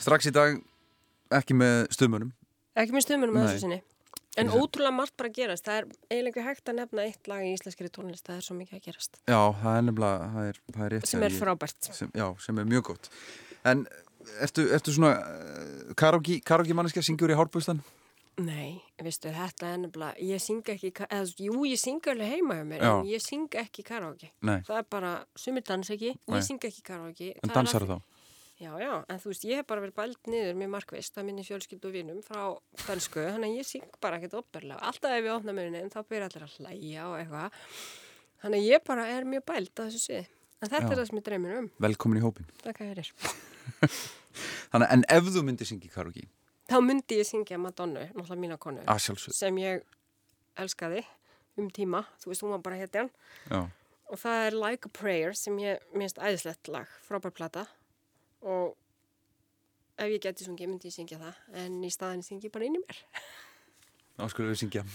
Strax í dag, ekki með stuðmönum. Ekki með stuðmunum að Nei. þessu sinni. En ótrúlega margt bara að gerast. Það er eiginlega hægt að nefna eitt lag í íslenskri tónlist. Það er svo mikið að gerast. Já, það er nefnilega, það er, það er. Sem er frábært. Sem, já, sem er mjög gott. En ertu, ertu svona uh, karaoke, karaoke manneskja, syngur í hárbústan? Nei, veistu, þetta er nefnilega, ég syng ekki, eða, jú, ég syng alveg heima mér, en ég syng ekki karaoke. Nei. Það er bara, sumir dans ekki, Nei. ég syng ekki karaoke. En dansar þá? Já, já, en þú veist, ég hef bara verið bælt niður mjög markvist að minni fjölskyldu og vinum frá dansku, þannig að ég syng bara ekkert opperlega. Alltaf ef ég opna munin, þá byrja allir að hlæja og eitthvað. Þannig að ég bara er mjög bælt að þessu sviði. En þetta Já. er það sem ég dreymir um. Velkomin í hópin. Takk að þér. Þannig, en ef þú myndir syngja karaoke, Þá myndi ég syngja Madonnu, náttúrulega mína konu, að sjálfsög, sem ég elskaði um tíma. Þú veist, hún var bara hetjan. já, Og það er Like a Prayer sem ég minnst æðislegt lag, frábær plata. Og ef ég geti sungið myndi ég syngja það. En í staðin syngi ég bara inn í mér. þá skulum við syngja.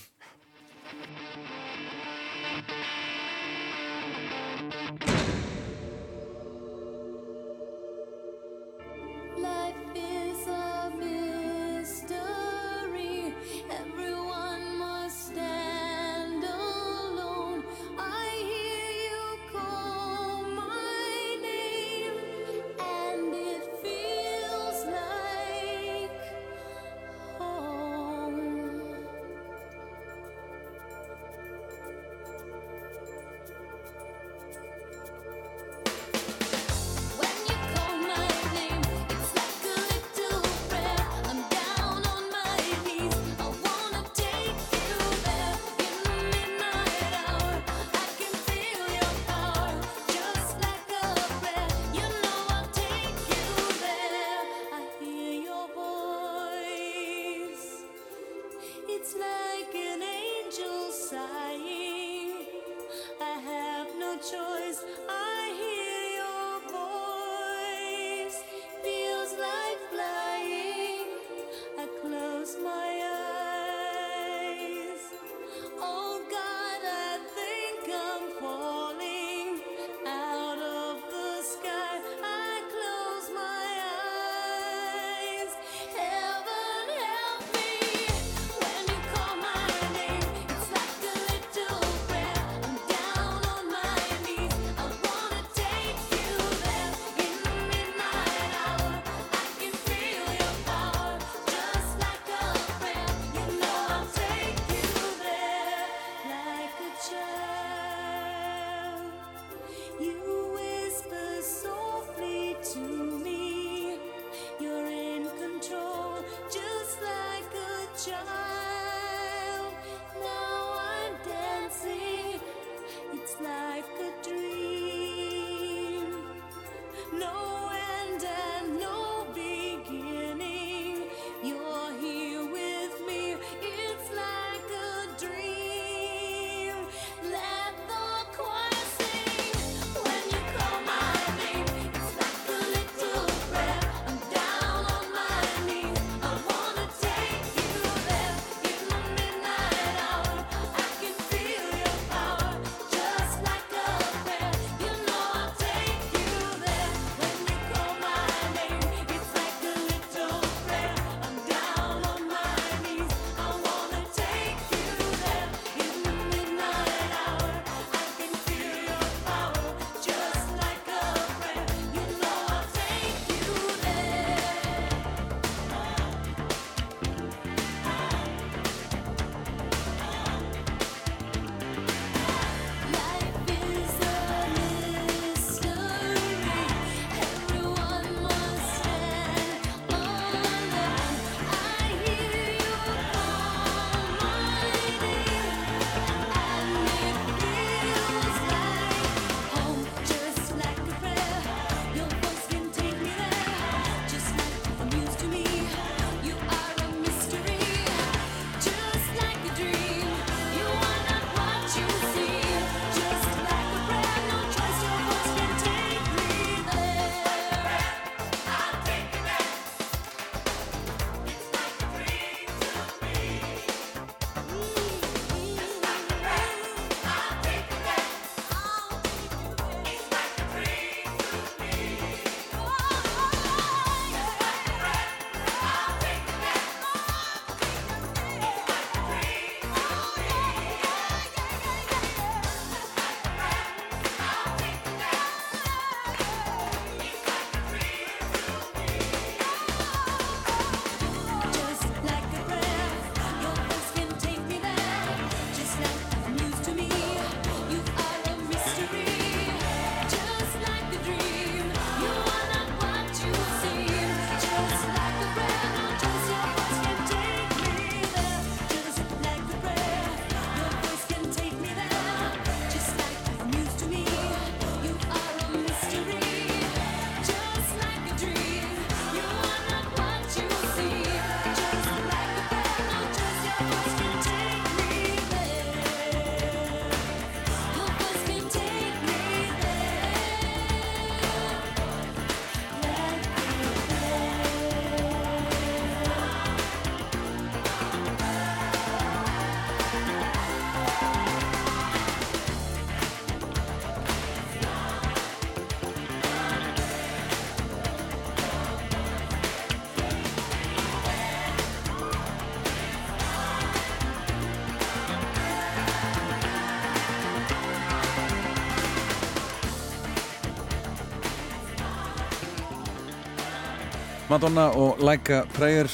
Madonna og Like a Prayer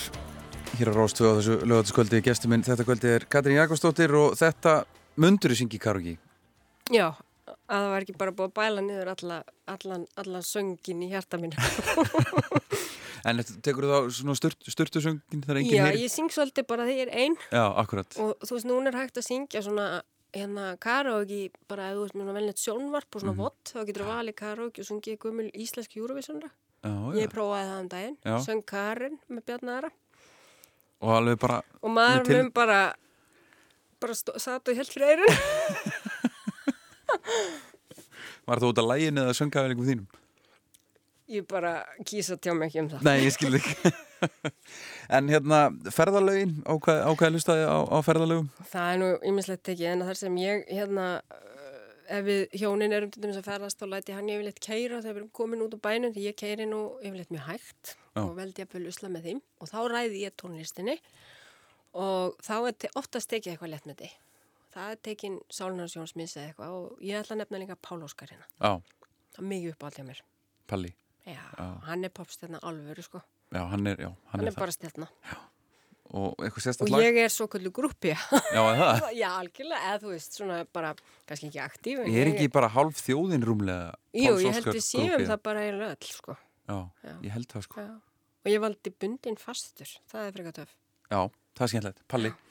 hér á Róstvö á þessu lögatiskvöldi gestur minn þetta kvöldi er Katrín Jakobsdóttir og þetta mundur í syngi karugi Já, að það var ekki bara búið að bæla niður alla, allan, allan söngin í hjarta mín. en tekur þá svona sturt, sturtu söngin þegar enginn Já, heyrir? ég syng svolítið bara þegar ég er einn Já, akkurat og þú veist, núna er hægt að syngja svona hérna karaoke bara ef þú veist með velnett sjónvarp og svona Mhm. vott þá getur þú valið karaoke og sungið gömul íslensk Eurovisionra. Já. Ég prófaði það um daginn, söng Karin með Bjarnara og alveg bara og maður til- mun bara bara satt og held fyrir eirun var það út af lægin eða söngavelingum þínum? ég bara kýsa tjá mig ekki um það. Nei, ég skil ekki. En hérna, ferðalögin ákvað lustaði á, á ferðalögum? Það er nú ýmislegt tekið en þar sem ég hérna ef við hjónin erum til dæmis að ferðast þá læti hann yfirleitt keira þegar við erum komin út á bænum því ég keiri nú yfirleitt mjög hægt Já. og veldi að följa usla með þeim. Og þá ræði ég tónlistinni og þá er oftast tekið eitthvað lett með því. Það er tekin Sálnarsjónsmiss eða eitthvað og ég ætla að nefna líka Pál Óskar hérna. Já, það er mikið upp á allir mér. Palli. Já, Já. hann er popstjarna alvöru sko. Já, hann er, já, hann hann er, er bara stjarna. Það Og eitthvað og sérstætt lag ég er svo kvöldu grúpi Já, Já, algjörlega, eða þú veist, svona bara kannski ekki aktív Ég er ekki bara hálf þjóðin rúmlega Jú, ég held við séum það bara eiginlega öll, sko. Já, Já. ég held það sko Já. Og ég valdi bundin fastur, það er frekar töf. Já, það er skemmtilegt, Palli Snertu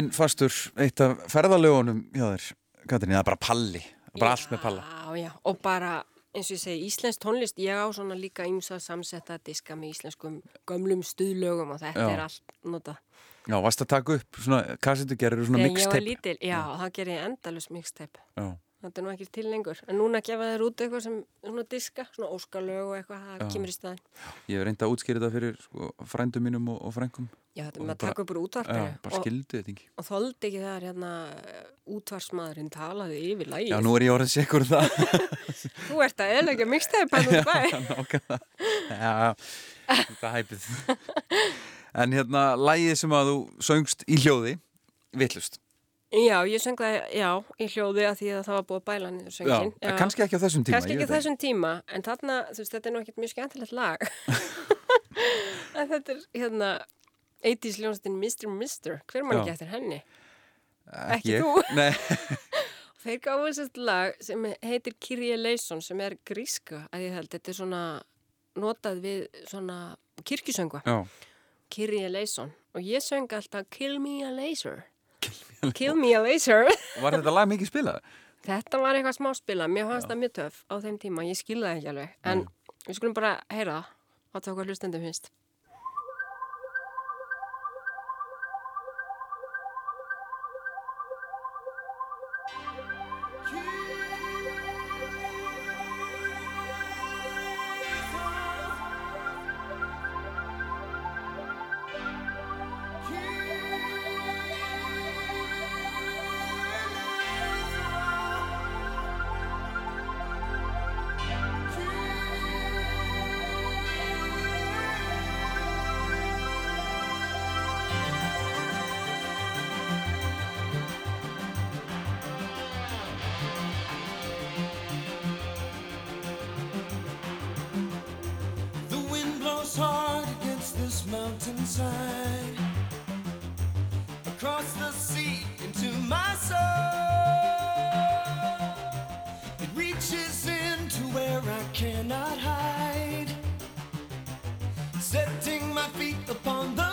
bundin fastur eitt af ferðalögunum hjá þér, Katrín, það er bara palli bara allt með palla Já, já, og bara eins og ég segi, íslensk tónlist, ég á svona líka ímsa samsetta diska með íslenskum gömlum stuðlögum og þetta Já. er allt nota. Já, varst að taka upp svona kassetu gerir svona Þegar ég var mixtape lítil, já, það ger ég endalus mixtape. Já, Þetta er nú ekki til lengur. En núna gefa þér út eitthvað sem svona diska, svona óskalög og eitthvað, það Já. kemur í staðin. ég hef reyndið að útskýra þetta fyrir sko, frændum mínum og, og frængum Já, þetta er með að taka upp úr útvarpinu. Já, bara og, skildu þetta ekki og þoldi ekki það hérna útvarsmaðurinn talaði yfir lægið. Já, nú er ég orðið sikur um það Þú ert að eðlega mixtape hann út bæ. Nákvæmlega Já, þetta hæpið En hérna, lægið sem að þú söngst í hljóði Vittlust Já, ég söng það, já, í hljóði að því að það var búið að bæla niður Já, söngin. en kannski ekki á þessum tíma Kannski ekki á þessum tíma, en þarna, þú veist, þetta er nú ekkert mjög skemmtilegt lag. þetta er, hérna, 80s ljónstinn Mr. Mister, hver mann ekki eftir henni? Ekki ég. þú Nei, Þeir gáðu þessast lag sem heitir Kyrie Leison, sem er gríska, að ég held, þetta er svona notað við svona kirkjusöngva. já Kyrie Leison. Og ég söng alltaf Kill me a laser. Kill me a laser. Var þetta lag mikið spilað? Þetta var eitthvað smá spila, mér fannst það mjög töff á þeim tíma, ég skilði það ekki alveg, en við skulum bara heyra það, að það okkur hlustendum finnst. Setting my feet upon the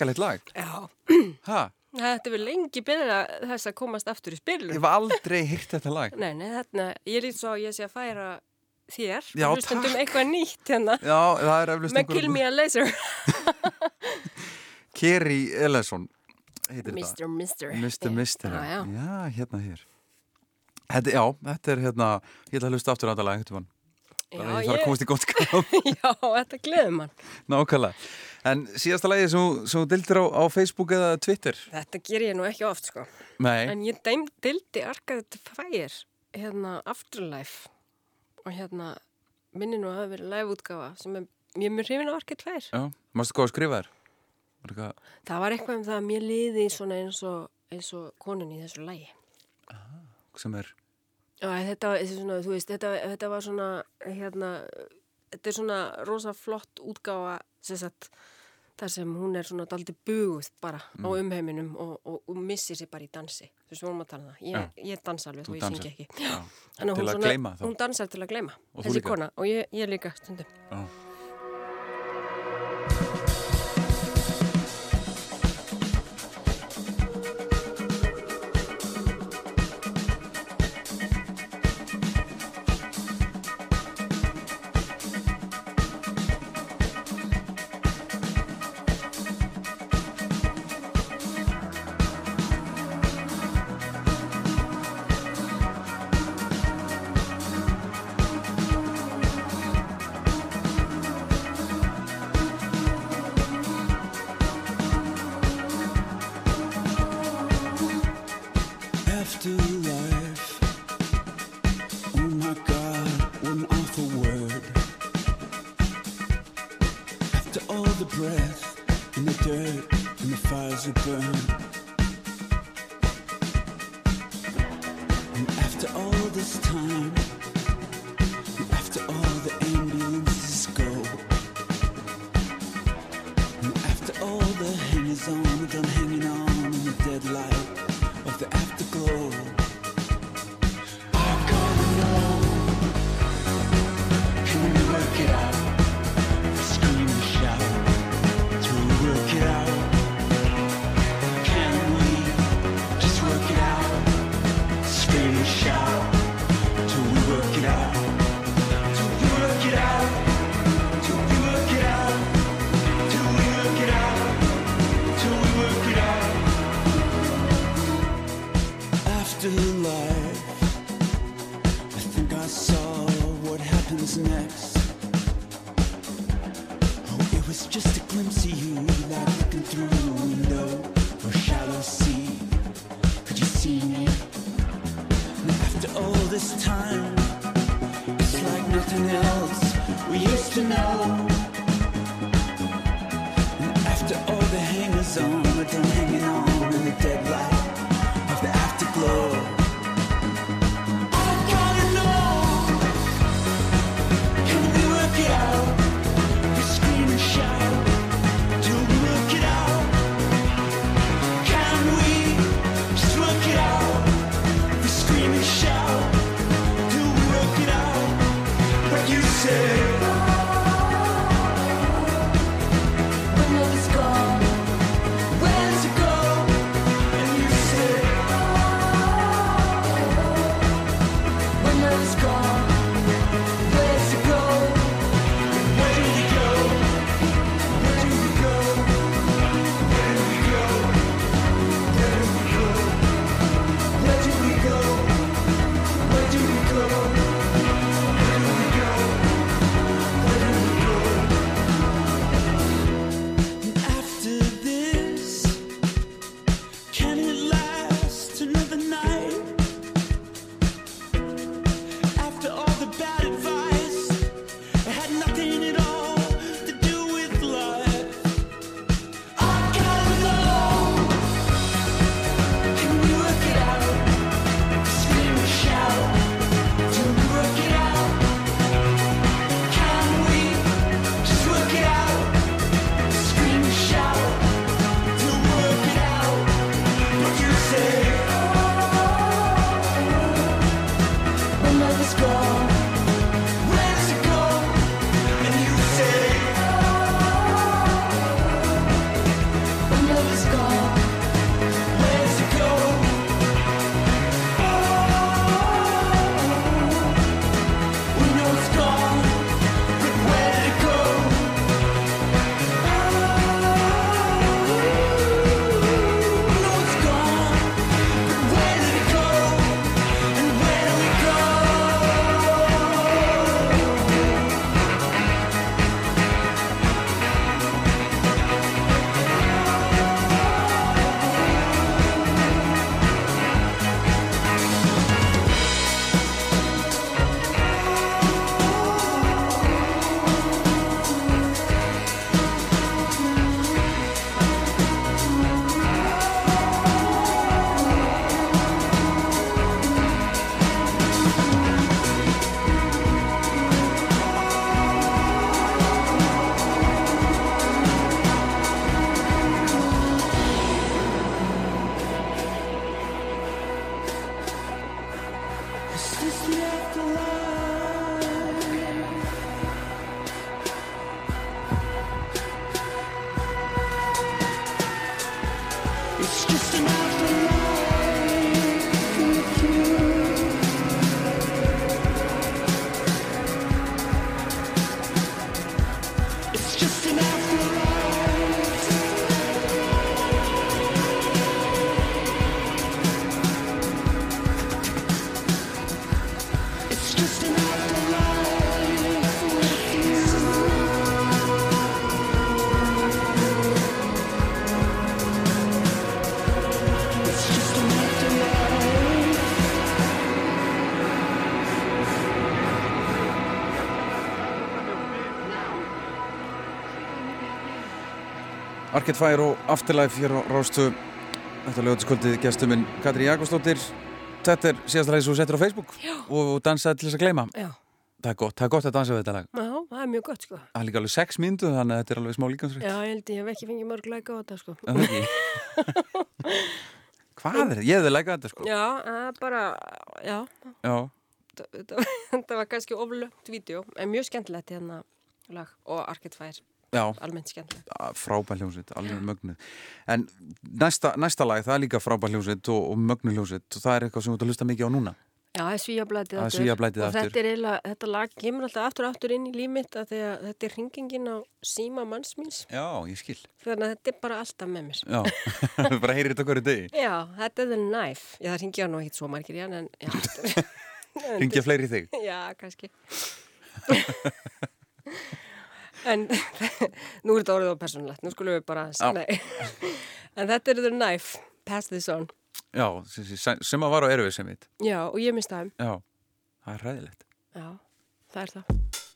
svakalegt lag. Já, Ha? þetta er lengi byrja þess að komast aftur í Ég spilun. hef aldrei hýrt þetta lag. Nei, nei, þarna, ég lít svo að ég sé að færa þér, Já, hlustendum takk. eitthvað nýtt hérna. Já, það er eflust Með Kill Me a Laser. Kerry Ellison heitir Mr. Mister. Mr. Mister. Já, já. já, hérna hér. Þetta, já, þetta er hérna, ég ætla að hlusta aftur á þetta lag, þetta var. Já, að ég þarf að komast í gott skap. Já, þetta gleður mann. Nákvæmlega. En síðasta lagi sem þú- dildir á, á Facebook eða Twitter? Þetta ger ég nú ekki oft, sko. Nei. En ég deim, dildi Arkaði til fæir, hérna Afterlife og hérna minni nú að hafa verið live-útgáfa sem er, ég er mjög hrifin á Arkaði fæir. Já, mástu hvað að skrifa þér? Var Það var eitthvað um það að mér liði svona eins og, eins og konun í þessu lægi. sem er, Já, þetta, veist, þetta, þetta var svona, hérna, þetta er svona rosa flott útgáfa, sem sagt, þar sem hún er svona daldi buguð bara á umheiminum og, og, og missir sér bara í dansi. Þú veist, við vorum að tala um það. Ég, ég dansa alveg, Þú þú ég dansar. syngi ekki. Hún að gleyma. Hún dansar til að gleyma, Og þessi líka? kona. Og ég, ég líka stundum. já. Arcade Fire og Afterlife hér á Rástu Þetta lögatiskvöldið gestur minn Katri Jakobsdóttir Þetta er síðast ræðis og settur á Facebook Já. og dansaði til þess að gleyma Já. Það er gott, það er gott að dansa við þetta lag Já, það er mjög gott sko. Það er líka alveg sex mínútu þannig að þetta er alveg smá líkansrætt Já, ég held ég hef ekki fengið mörg læka á þetta sko. Það er ekki Hvað er þetta? Ég hefði lækað þetta sko Já, er bara, já, Já, þetta- þetta var kannski oflögt vídeo, en mjög skemmtilegt hérna lag og Arcade Fire, almennt skemmtilegt. frábær hljómsveit, alveg mögnuð En næsta, næsta lag, það er líka frábær hljómsveit og, og mögnuð hljómsveit og það er eitthvað sem þú ert að hlusta mikið á núna Já, það er svíjablætið Það er svíablætið og aftur. þetta er þetta lag kemur alltaf aftur og aftur inn í límitt að þetta er hringingin á síma manns míns, Já, ég skil þannig að þetta er bara alltaf með mér. Já, bara heyrir þetta hverju degi Já, þetta er the knife. Já, það ringja nú ekkert svo margir í hann, en Ringja fleiri í þig Já, kannski. en nú er þetta orðið á persónulegt, nú skulum við bara, en þetta er the knife, pass this on. Já, sem, að var á erfið sem mitt Já, og ég mista þeim. Já, það er ræðilegt Já, það er það.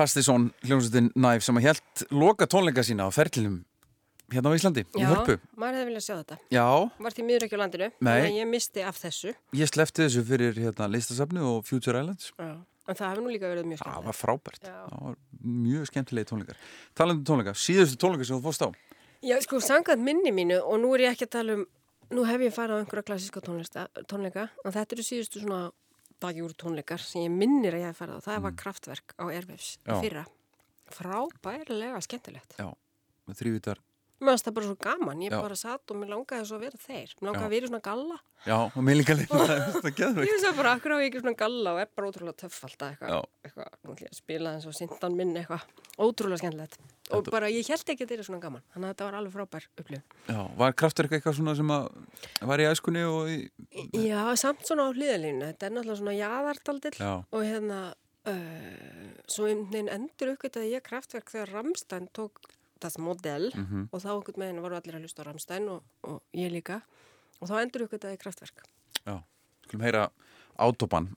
Pastisson, hljómsveitin Næf sem að helt loka tónleika sína á ferlinum hérna á Íslandi, í Já, maður hefði viljað sjá þetta. Já, Var því miður ekki á landinu, Nei. ég misti af þessu. ég slefti þessu fyrir hérna, listasafni og Future Islands. Já. En það hefði nú líka verið mjög Það skemmt. var frábært. Já. Það var mjög skemmtilegi tónleikar. Talandi um tónleika, síðustu tónleika sem þú fórst á. Já, sko, sangað minni mínu og nú er ég ekki að tala um, nú hef ég farið á einhverja klassíska tónleika, en þetta eru síðustu svona dagjúr tónleikar sem ég minnir að ég hef farið á. Það var kraftverk á Mm. Já. fyrra. Frábærlega skemmtilegt. Já, með þrývitar. Mér finnst það bara svo gaman, ég Já. bara satt og mér langaði svo að vera þeir. Mér langaði Já. að vera í svona galla. Já, og mér líka leina það, það Ég finnst það bara, akkur á ég ekki svona galla og er bara ótrúlega töff alltaf eitthvað. Eitthvað nú ætlum ég að spila eins og sindan minn eitthvað. Ótrúlega skemmtilegt. Og Þetta- bara, ég held ekki að þetta er svona gaman. Þannig að þetta var alveg frábær upplifun. Já, var kraftverk eitthvað svona sem að var í æskunni og í... Já, samt svona á hliðalínu. Þetta er náttúrulega svona jaðartaldill Já. og hérna, uh, svo einhvern veginn endur uppgötaði ég kraftverk þegar Ramstein tók það modell Mhm. og þá einhvern veginn voru allir að hlusta á Ramstein og, og ég líka og þá endur uppgötaði ég kraftverk. Já, skulum heyra Autobahn.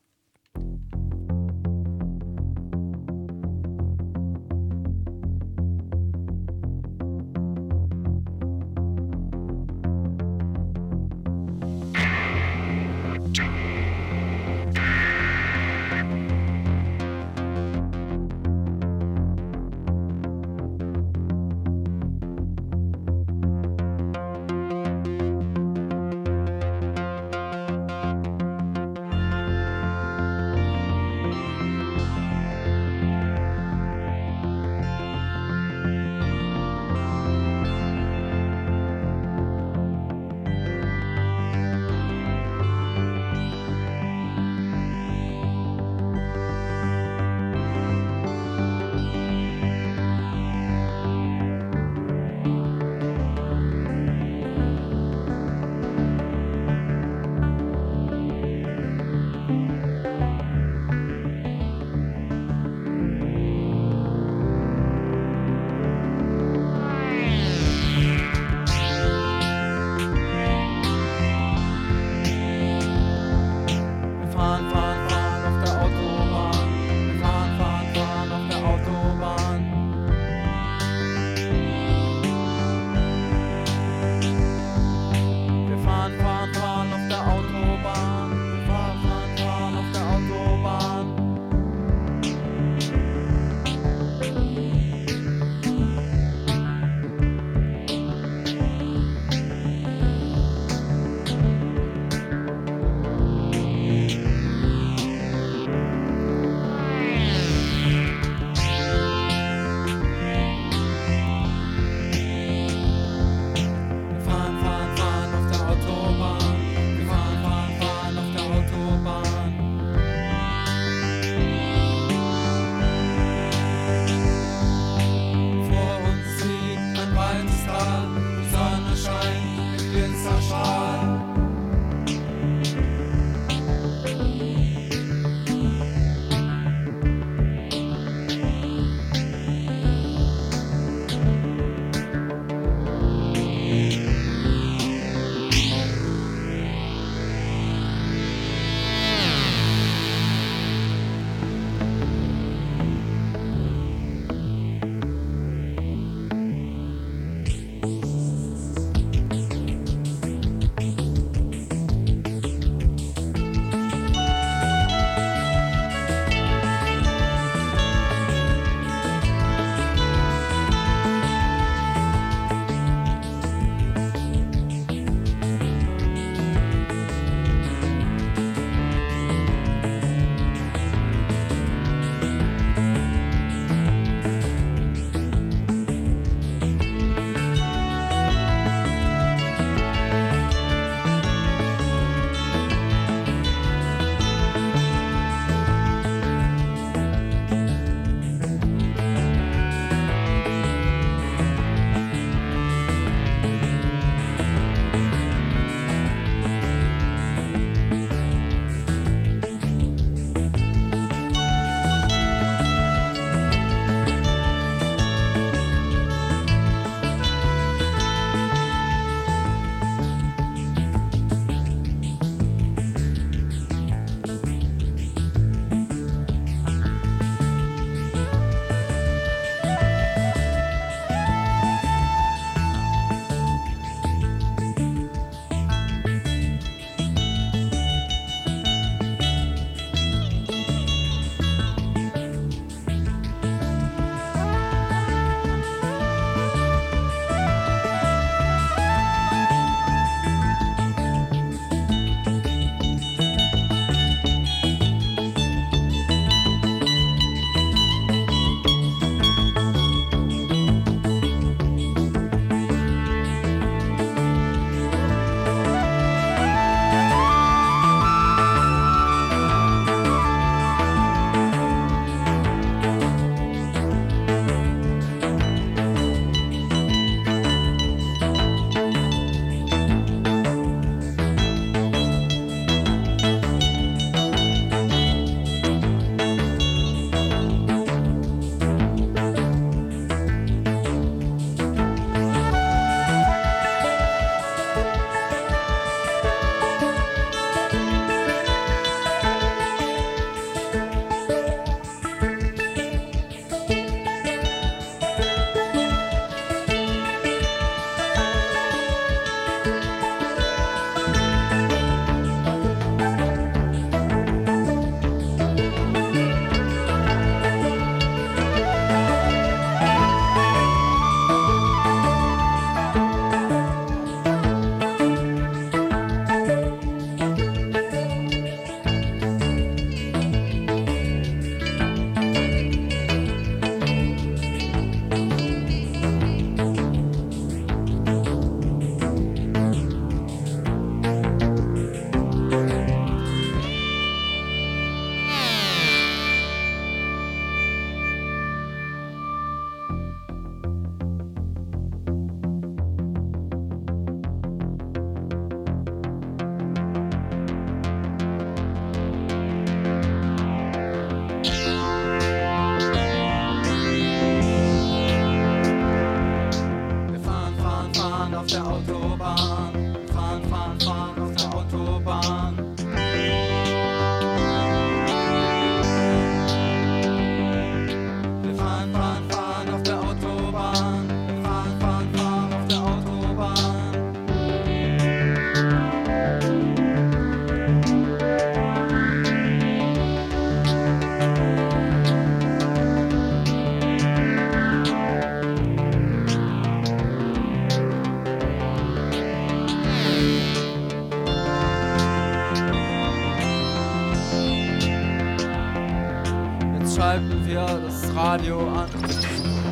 Radio an.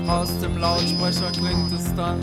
Aus dem Lautsprecher klingt es dann.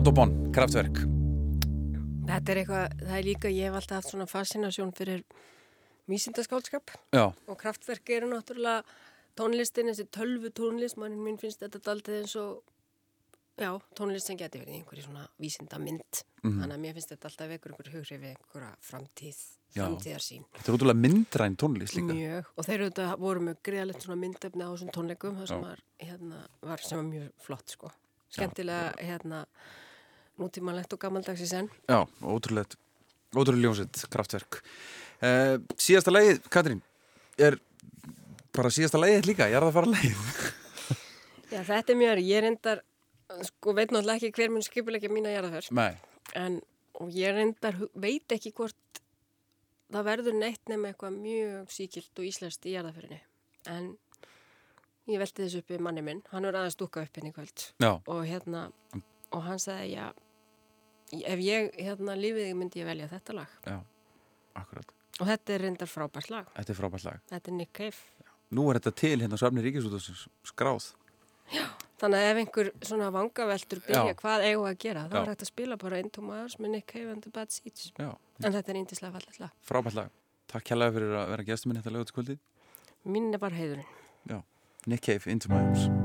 Autobahn, kraftverk Þetta er eitthvað, það er líka, ég hef alltaf haft svona fascinasjón fyrir vísindaskálskap Já, og kraftverk eru náttúrulega tónlistin, þessi tölvu tónlist, mann minn finnst þetta daldið eins og, já, tónlist sem geti verið í einhverju svona vísindamynd. Mhm. Þannig að mér finnst þetta alltaf vekur einhver hugri við einhverja framtíð, Já. framtíðarsýn. þetta er útrúlega myndræn tónlist líka Mjög, og þeir eru þetta voru með greiðalegt svona myndefni á þessum tónleikum, það sem Já. var, hérna, var sem var mjög flott, sko. skemmtilega hérna nútímanlegt og gammaldags í senn. Já, ótrúlegt, ótrúlega ljónsett kraftverk. Uh, síðasta lagið, Katrín, er bara síðasta lagið líka, ég er að fara lagið. Já, þetta er mjög, ég reyndar, sko, veit náttúrulega ekki hver mun skipulegja mína jarðaför. Nei, En, og ég reyndar, veit ekki hvort það verður neitt nema eitthvað mjög síkilt og íslenskt í jarðaförinni. En ég velti þessu upp við manni minn, hann er aðeins dúka upp henni í kvöld. Já. Og hérna, og hann sagði, já, ef ég, hérna, lífið myndi ég velja þetta lag. já, akkurat. Og þetta er reyndar frábært lag. Þetta er frábært lag. Þetta er Nick Cave. Nú er þetta til hérna á Svefni Ríkisútastins skráð. Þannig að ef einhver svona vangaveltur byrja Já. hvað eigum við að gera, þá Já. er hægt að spila bara Into My Arms með Nick Cave and the Bad Seeds. Já. En þetta er índislega fallið lag. Frábært lag. Takk kærlega fyrir að vera gestur minn þetta lögutskvöldið. Mín er bara heiðurinn. Já, Nick Cave, Into My Arms.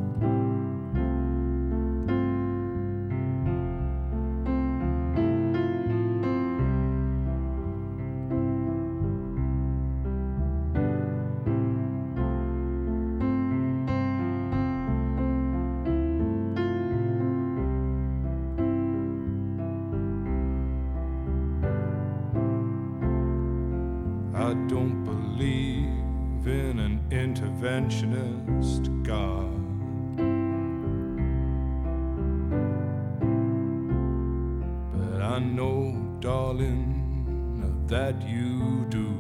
That you do.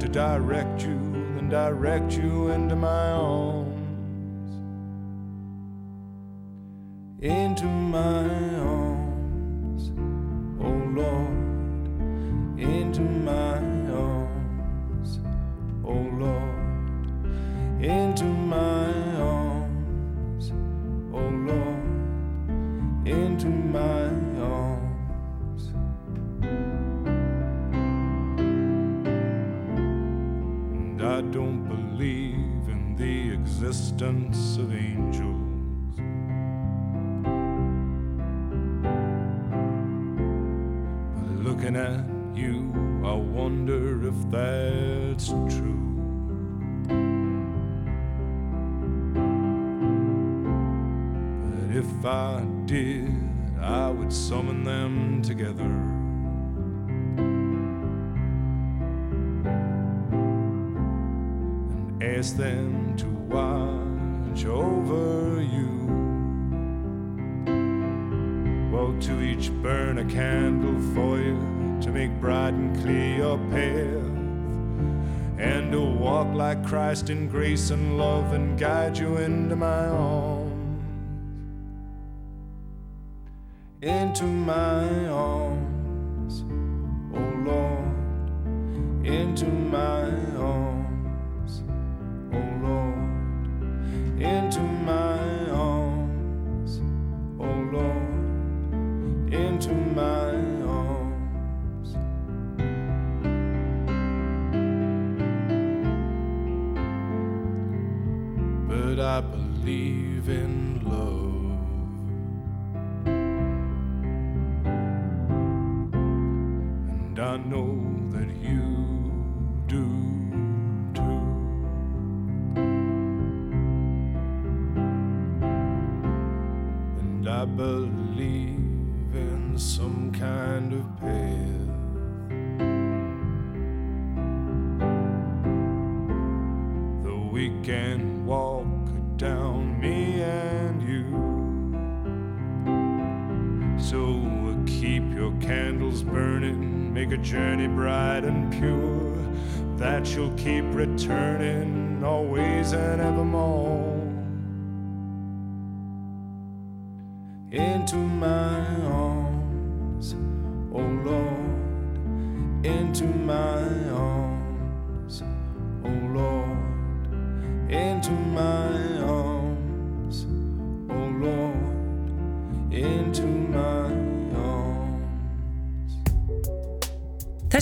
To direct you, then direct you